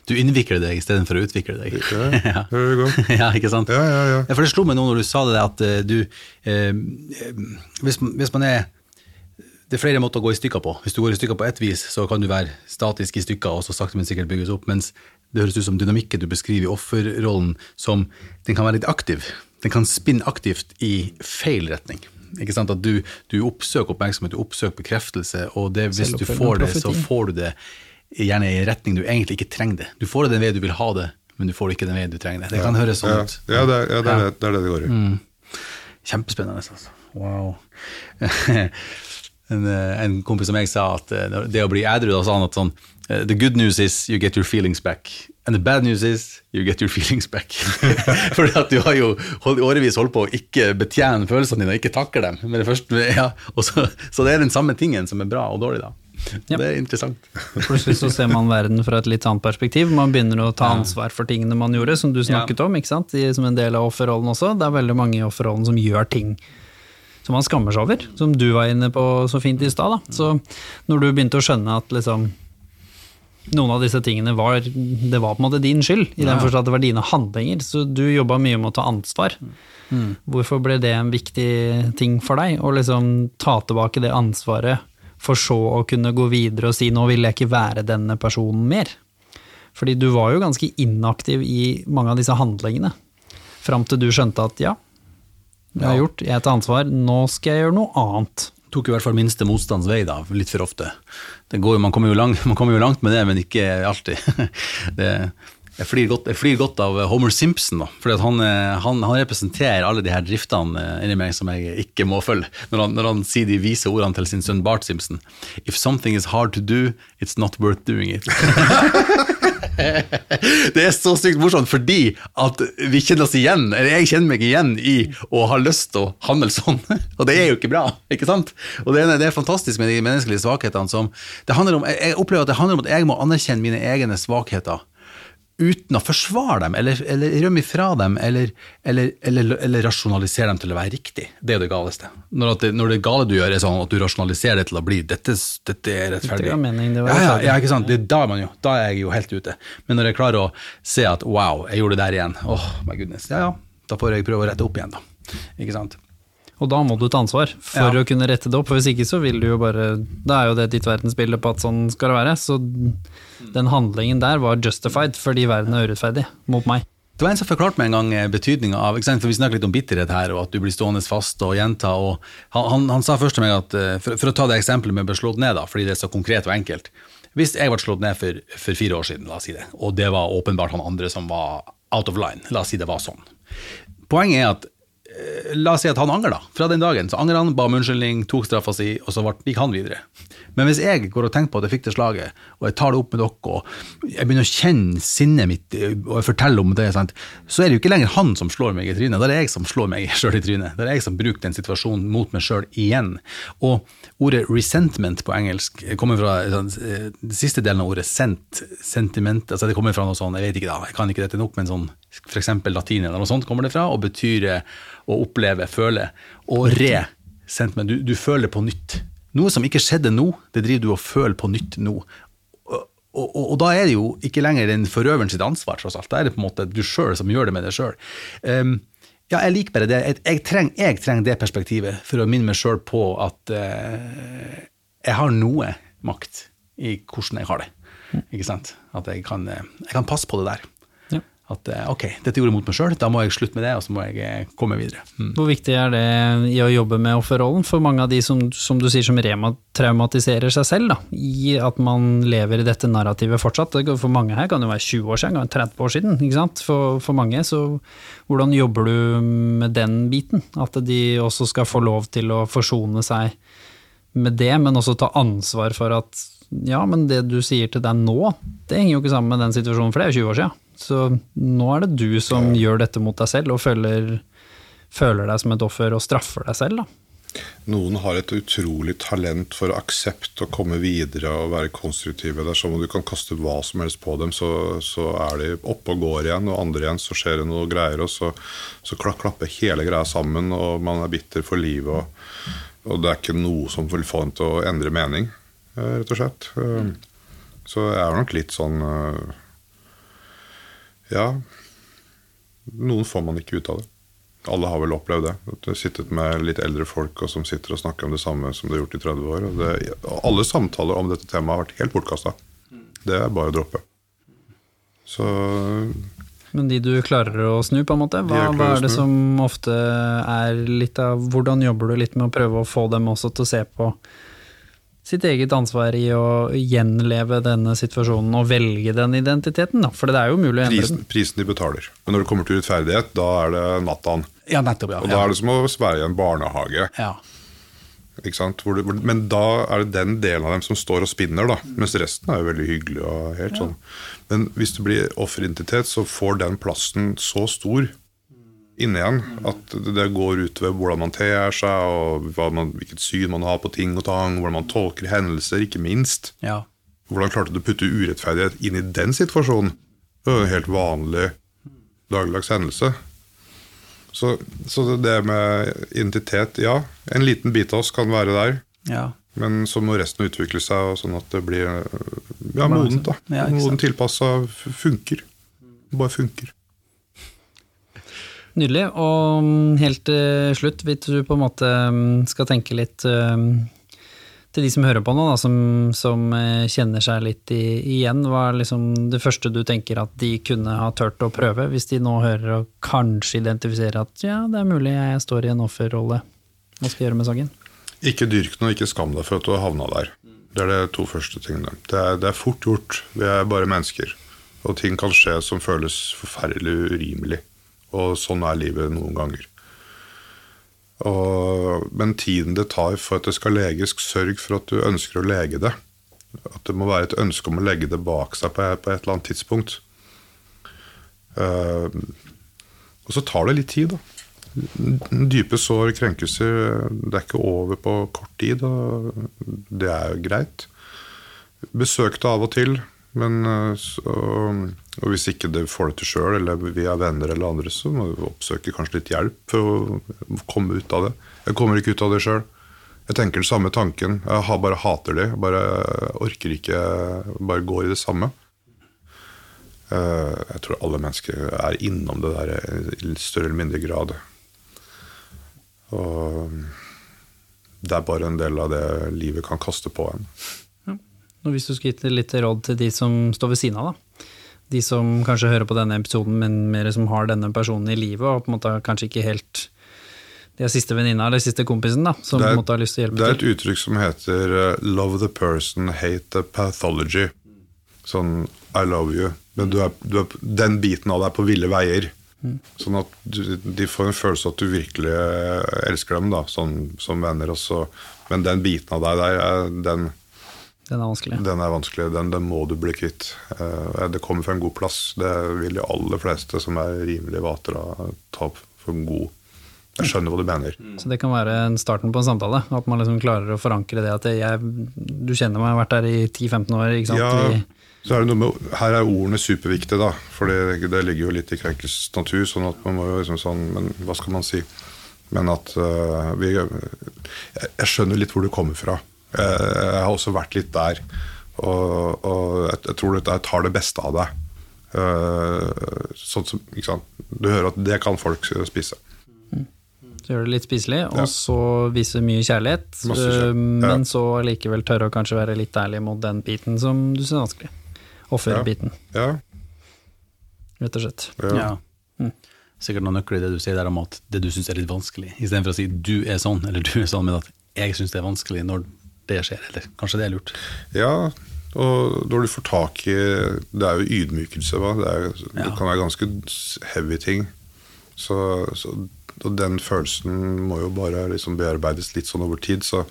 Du innvikler deg istedenfor å utvikle deg. Ja, ja, ikke sant? Ja, ja, ja. For det slo meg nå når du sa det, at eh, du eh, hvis, hvis man er Det er flere måter å gå i stykker på. Hvis du går i stykker på ett vis, så kan du være statisk i stykker og så sakte, men sikkert bygges opp. Mens det høres ut som dynamikken du beskriver i offerrollen, som den kan være litt aktiv. Den kan spinne aktivt i feil retning. Ikke sant? At du, du oppsøker oppmerksomhet, du oppsøker bekreftelse, og det, hvis du får det, så får du det gjerne i en retning du egentlig ikke trenger det. Du får det den veien du vil ha det, men du får det ikke den veien du trenger det. Det kan høres sånn Ja, ut. ja, det, er- ja, det, er, det, det er det det går i. Kjempespennende, altså. Wow. en, eh, en kompis som jeg sa at eh, det å bli edru, da sa han at sånn eh, The good news is you get your feelings back. And the bad news is you get your feelings back. At du har jo hold- årevis holdt på å ikke betjene følelsene dine, og ikke takle dem. Men det første, ja, så, så det er den samme tingen som er bra og dårlig, da. Ja. Det er interessant. Plutselig så ser man verden fra et litt annet perspektiv. Man begynner å ta ansvar for tingene man gjorde, som du snakket om, ikke sant? Som en del av offerrollen også. Det er veldig mange i offerrollen som gjør ting som man skammer seg over, som du var inne på så fint i stad. Så når du begynte å skjønne at liksom noen av disse tingene var, det var på en måte din skyld, i den forstand at det var dine handlinger, så du jobba mye med å ta ansvar. Hvorfor ble det en viktig ting for deg, å liksom ta tilbake det ansvaret, for så å kunne gå videre og si nå vil jeg ikke være denne personen mer? Fordi du var jo ganske inaktiv i mange av disse handlingene, fram til du skjønte at ja, jeg har gjort, jeg tar ansvar, nå skal jeg gjøre noe annet. Tok i hvert fall minste motstands vei, da, litt for ofte. Det går, man, kommer jo langt, man kommer jo langt med det, men ikke alltid. Det, jeg, flir godt, jeg flir godt av Homer Simpson, da, for han, eh, han, han representerer alle de her driftene eh, inni meg som jeg ikke må følge, når han, når han sier de vise ordene til sin sønn Bart Simpson. If something is hard to do, it's not worth doing it. Det er så sykt morsomt fordi at vi kjenner oss igjen, eller jeg kjenner meg igjen i å ha lyst til å handle sånn, og det er jo ikke bra, ikke sant? Og det er, det er fantastisk med de menneskelige svakhetene som det handler om, Jeg opplever at det handler om at jeg må anerkjenne mine egne svakheter uten å forsvare dem, eller, eller rømme ifra dem, eller, eller, eller, rasjonalisere dem til å være riktig. Det er det galeste. Når, det, når det gale du gjør, er sånn at du rasjonaliserer det til å bli dette, dette er rettferdig. Det mening, det var ja, ja, ja, ikke sant? Det, da, er man jo, da er jeg jo helt ute. Men når jeg klarer å se at wow, jeg gjorde det der igjen, åh, my goodness, ja ja, da får jeg prøve å rette opp igjen, da. Ikke sant? Og da må du ta ansvar for Ja. å kunne rette det opp, for hvis ikke så vil du jo bare Da er jo det ditt verdensbilde på at sånn skal det være. Så den handlingen der var justified fordi verden er urettferdig mot meg. Det var en som forklarte meg en gang eh, betydninga av? For Vi snakker litt om bitterhet her, og at du blir stående fast og gjenta. og Han, han, han sa først til meg at eh, for, for å ta det eksempelet med å bli slått ned, da, fordi det er så konkret og enkelt Hvis jeg ble slått ned for, for fire år siden, la oss si det, og det var åpenbart han andre som var out of line, la oss si det var sånn. Poenget er at La oss si at han angrer, da. Fra den dagen. Så angrer han, ba om unnskyldning, tok straffa si, og så gikk han videre. Men hvis jeg går og tenker på at jeg fikk det slaget, og jeg tar det opp med dere, og jeg begynner å kjenne sinnet mitt, eh, og jeg forteller om det, sant? så er det jo ikke lenger han som slår meg i trynet, da er det jeg som slår meg sjøl i trynet. Da er det jeg som bruker den situasjonen mot meg sjøl igjen. Og ordet resentment på engelsk kommer fra sånn, eh, siste delen av ordet sent, sentiment, altså det kommer fra noe sånn, jeg vet ikke da, jeg kan ikke dette nok, men sånn eksempel latin eller noe sånt kommer det fra, og betyr eh, å oppleve, føle. Og re, sentiment, du, du føler på nytt. Noe som ikke skjedde nå, det driver du og føler på nytt nå. Og, og, og da er det jo ikke lenger den forøveren sitt ansvar, tross alt. Da er det på en måte du sjøl som gjør det med deg sjøl. Um, ja, jeg liker bare det. Jeg, jeg, treng, jeg trenger det perspektivet for å minne meg sjøl på at uh, jeg har noe makt i hvordan jeg har det. Ikke sant? At jeg kan, eh, jeg kan passe på det der. At eh, ok, dette gjorde jeg mot meg sjøl, da må jeg slutte med det, og så må jeg eh, komme videre. Mm. Hvor viktig er det i å jobbe med offerrollen for mange av de som, som du sier som traumatiserer seg selv, da, i at man lever i dette narrativet fortsatt? For mange her kan det være 20 år siden, kan 30 år siden, ikke sant? For, for mange, så hvordan jobber du med den biten? At de også skal få lov til å forsone seg med det, men også ta ansvar for at ja, men det du sier til deg nå, det henger jo ikke sammen med den situasjonen, for det er jo 20 år siden. Så nå er det du som gjør dette mot deg selv, og føler, føler deg som et offer og straffer deg selv, da. Noen har et utrolig talent for aksept og komme videre og være konstruktive. Det er som om du kan kaste hva som helst på dem, så, så er de oppe og går igjen. Og andre igjen så skjer det noe greier, og så, så klapper hele greia sammen, og man er bitter for livet. Og, og det er ikke noe som vil få en til å endre mening, rett og slett. Eh, Så jeg er nok litt sånn eh, Ja. Noen får man ikke ut av det. Alle har vel opplevd det. At du har sittet med litt eldre folk og som sitter og snakker om det samme som du har gjort i 30 år. Og det, alle samtaler om dette temaet har vært helt bortkasta. Det er bare å droppe. Så Men de du klarer å snu, på en måte, hva, hva er det som ofte er litt av Hvordan jobber du litt med å prøve å få dem også til å se på sitt eget ansvar i å gjenleve denne situasjonen og velge den identiteten, da? For det er jo mulig å endre prisen, den. prisen de betaler. Men når det kommer til rettferdighet, da er det nattaen. Ja, nettopp, ja. Og da er det som å være i en barnehage. ja. Hvor det, hvor, men da er det den delen av dem som står og spinner, da. Mens resten er jo veldig hyggelig. og helt sånn. Men hvis det blir offeridentitet, så får den plassen så stor inne igjen at det går går utover hvordan man ter seg, og man, hvilket syn man har på ting og tang, hvordan man tolker hendelser, ikke minst. ja. Hvordan klarte du å putte urettferdighet inn i den situasjonen? Det er jo en helt vanlig dagligdags hendelse. Så, så det- med identitet, ja. En liten bit av oss kan være der. ja. Men så må resten utvikle seg, sånn at det blir ja, modent. da. Ja, sant. Tilpassa funker. Bare funker. Nydelig. Og mm, helt til slutt, hvis du på en måte mm, skal tenke litt mm, til de som hører på nå, da, som, som eh, kjenner seg litt i, igjen, hva er liksom det første du tenker at de kunne ha turt å prøve, hvis de nå hører og kanskje identifiserer at ja, det er mulig jeg står i en offerrolle, hva skal jeg gjøre med saken? Ikke dyrk og ikke skam deg for at du har havna der. Det er de to første tingene. Det er, det er fort gjort. Vi er bare mennesker. Og ting kan skje som føles forferdelig urimelig. Og sånn er livet noen ganger. Og, men tiden det tar for at det skal leges, sørg for at du ønsker å lege det. At det må være et ønske om å legge det bak seg på, på et eller annet tidspunkt. Uh, og så tar det litt tid, da. Dype sår, krenkelser, det er ikke over på kort tid, og det er jo greit. Besøk det av og til, men eh, så, og hvis ikke du får det til sjøl, eller via venner eller andre, så må du oppsøke kanskje litt hjelp for å komme ut av det. Jeg kommer ikke ut av det sjøl. Jeg tenker den samme tanken. Jeg bare hater det. Jeg bare orker ikke Bare går i det samme. Eh, Jeg tror alle mennesker er innom det der i større eller mindre grad. Og det er bare en del av det livet kan kaste på en. Og hvis du skulle gitt litt råd til de som står ved siden av, da. De som kanskje hører på denne episoden, men mer som har denne personen i livet, og på en måte kanskje ikke helt de er siste venninna eller siste kompisen da, som er, på en måte har lyst til å hjelpe til. Det er et til. uttrykk som heter eh, 'love the person, hate the pathology'. Sånn 'I love you'. Men du er, du er, den biten av deg er på ville veier. Sånn at du, de får en følelse av at du virkelig eh, elsker dem da, sånn, som venner. Også. Men den biten av deg der, er- den, Den er vanskelig. den er vanskelig. Den, den må du bli kvitt. Eh, Det kommer fra en god plass. Det vil de aller fleste som er rimelig vater, ta for en god Jeg skjønner hva du mener. Så det kan være starten på en samtale. At man liksom klarer å forankre det at jeg, du kjenner meg, jeg har vært der i 10-15 år. ikke sant? Ja, så er det noe med, her er ordene superviktige, da. For det, det ligger jo litt i krenkelsens natur. sånn at man må jo liksom sånn, Men hva skal man si? Men at uh, vi jeg, jeg skjønner litt hvor du kommer fra. Jeg, jeg har også vært litt der. Og, og jeg, jeg tror dette tar det beste av deg. Eh, sånn som, ikke sant? Du hører at det kan folk spise. så gjør det litt spiselig, Ja. og så vise mye kjærlighet. Kjærlighet, Ja. Men så allikevel tørre å kanskje være litt ærlig mot den biten som du syns er vanskelig. Offerbiten, Ja, rett og slett. ja. Ja. Sikkert noen nøkler i det du sier der om at det du syns er litt vanskelig, istedenfor å si du er sånn, eller du er sånn, men at jeg syns det er vanskelig når det skjer, eller kanskje det er lurt. Ja, og når du får tak i Det er jo ydmykelse? Det, er, det Ja. kan være ganske heavy ting. Så, så, og den følelsen må jo bare liksom bearbeides litt sånn over tid. Så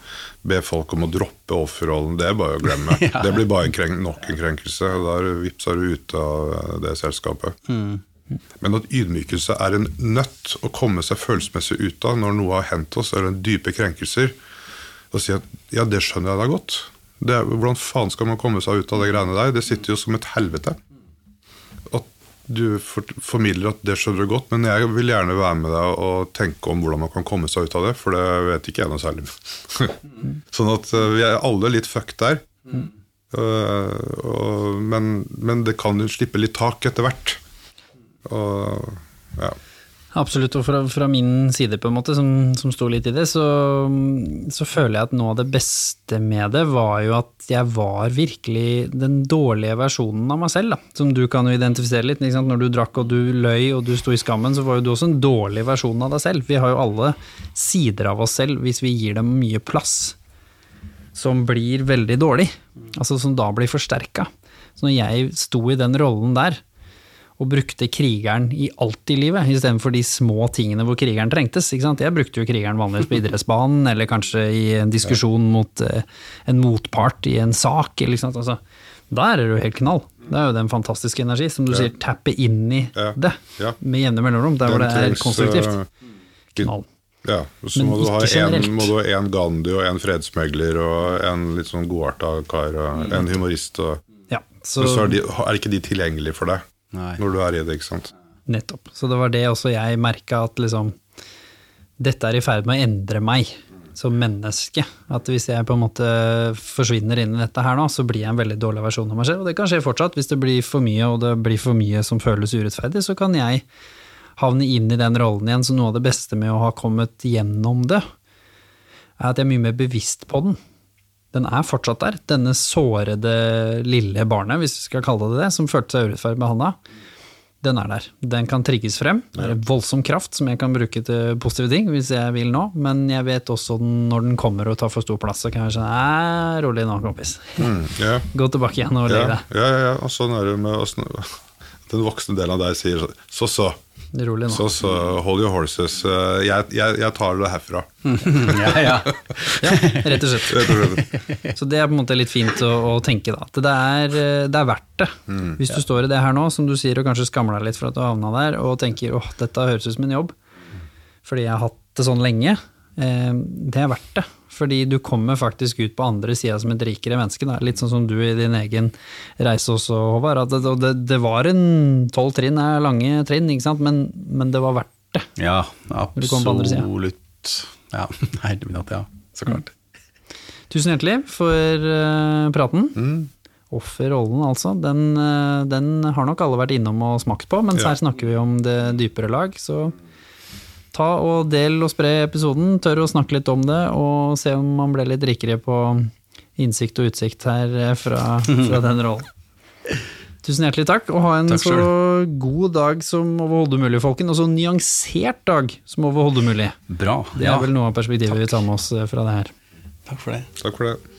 be folk om å droppe offerrollen, det er bare å glemme. Ja. Det blir bare en krenk, nok en krenkelse. Da du- vips er du ute av det selskapet. Men at ydmykelse er en nødt å komme seg følelsesmessig ut av når noe har hendt oss, eller dype krenkelser, og si at ja, det skjønner jeg da godt. Det hvordan faen skal man komme seg ut av det greiene der? Det sitter jo som et helvete. At du for, formidler at det skjønner du godt, men jeg vil gjerne være med deg og tenke om hvordan man kan komme seg ut av det, for det vet ikke jeg noe særlig. sånn at eh, vi er alle litt fucked der. Eh, men, men det kan jo slippe litt tak etter hvert. Og ja. Absolutt, og fra, fra min side, på en måte, som, som sto litt i det, så, så føler jeg at noe av det beste med det var jo at jeg var virkelig den dårlige versjonen av meg selv, da. Som du kan jo identifisere litt. Når du drakk og du løy og du sto i skammen, så var jo du også en dårlig versjon av deg selv. Vi har jo alle sider av oss selv hvis vi gir dem mye plass, som blir veldig dårlig. Altså som da blir forsterka. Så når jeg sto i den rollen der, og brukte krigeren i alt i livet, istedenfor de små tingene hvor krigeren trengtes. Jeg brukte jo krigeren vanligvis på idrettsbanen, eller kanskje i en diskusjon mot eh, en motpart i en sak. Altså, da er det jo helt knall. Det er jo den fantastiske energi, som du sier, tappe inn i Ja. det Ja. med jevne mellomrom, der hvor det er konstruktivt. eh, Knall. Ja, så må du, en, må du ha en Gandhi og en fredsmegler og en litt sånn godarta kar og en humorist. Og, Ja, så, men så er, de, er ikke de tilgjengelige for deg Nei. når du er i det, ikke sant. Nettopp. Så det var det også jeg merka at liksom Dette er i ferd med å endre meg som menneske. At hvis jeg på en måte forsvinner inn i dette her nå, så blir jeg en veldig dårlig versjon av meg selv. Og det kan skje fortsatt. Hvis det blir for mye, og det blir for mye som føles urettferdig, så kan jeg havne inn i den rollen igjen. Så noe av det beste med å ha kommet gjennom det, er at jeg er mye mer bevisst på den. Den er fortsatt der. Denne sårede lille barnet, hvis vi skal kalle det det, som følte seg urettferdig behandla. Den er der. Den kan trigges frem. Det er voldsom kraft som jeg kan bruke til positive ting, hvis jeg vil nå. Men jeg vet også når den kommer og tar for stor plass, så kan jeg si sånn rolig nå, kompis. Mm, yeah. Gå tilbake igjen og legg ja, deg. ja, ja, ja, og sånn er det med oss. Den voksne delen av deg sier så, så, så, Rolig nå. så, så hold your horses. Eh, Jeg, jeg, jeg tar det herfra. ja, ja. Ja, rett og slett. Rett og slett. Så det er på en måte litt fint å, å tenke, da. At det er, eh, det er verdt det. Hvis du står i det her nå, som du sier, og kanskje skammer deg litt for at du havna der, og tenker åh, dette høres ut som en jobb, fordi jeg har hatt det sånn lenge, det er verdt det. Fordi du kommer faktisk ut på andre sida som et rikere menneske. Da. Litt sånn som du i din egen reise også, Håvard. At det, det, det var en tolv trinn, er lange trinn, ikke sant? Men, men det var verdt det. ja absolutt. Ja, nei, det blir natt, ja. Så klart. Tusen hjertelig for uh, praten. Mm. Offerrollen, altså. Den, eh, den har nok alle vært innom og smakt på, mens Ja. her snakker vi om det dypere lag. Så ta og del og spre episoden, tør å snakke litt om det, og se om man ble litt rikere på innsikt og utsikt her eh, fra, fra den rollen. Tusen hjertelig takk, og ha en så god dag som overhodet mulig, folken. Og så nyansert dag som overhodet mulig. Bra. Det er vel noe av perspektivet vi tar med oss eh, fra det her. Takk for det. Takk for det.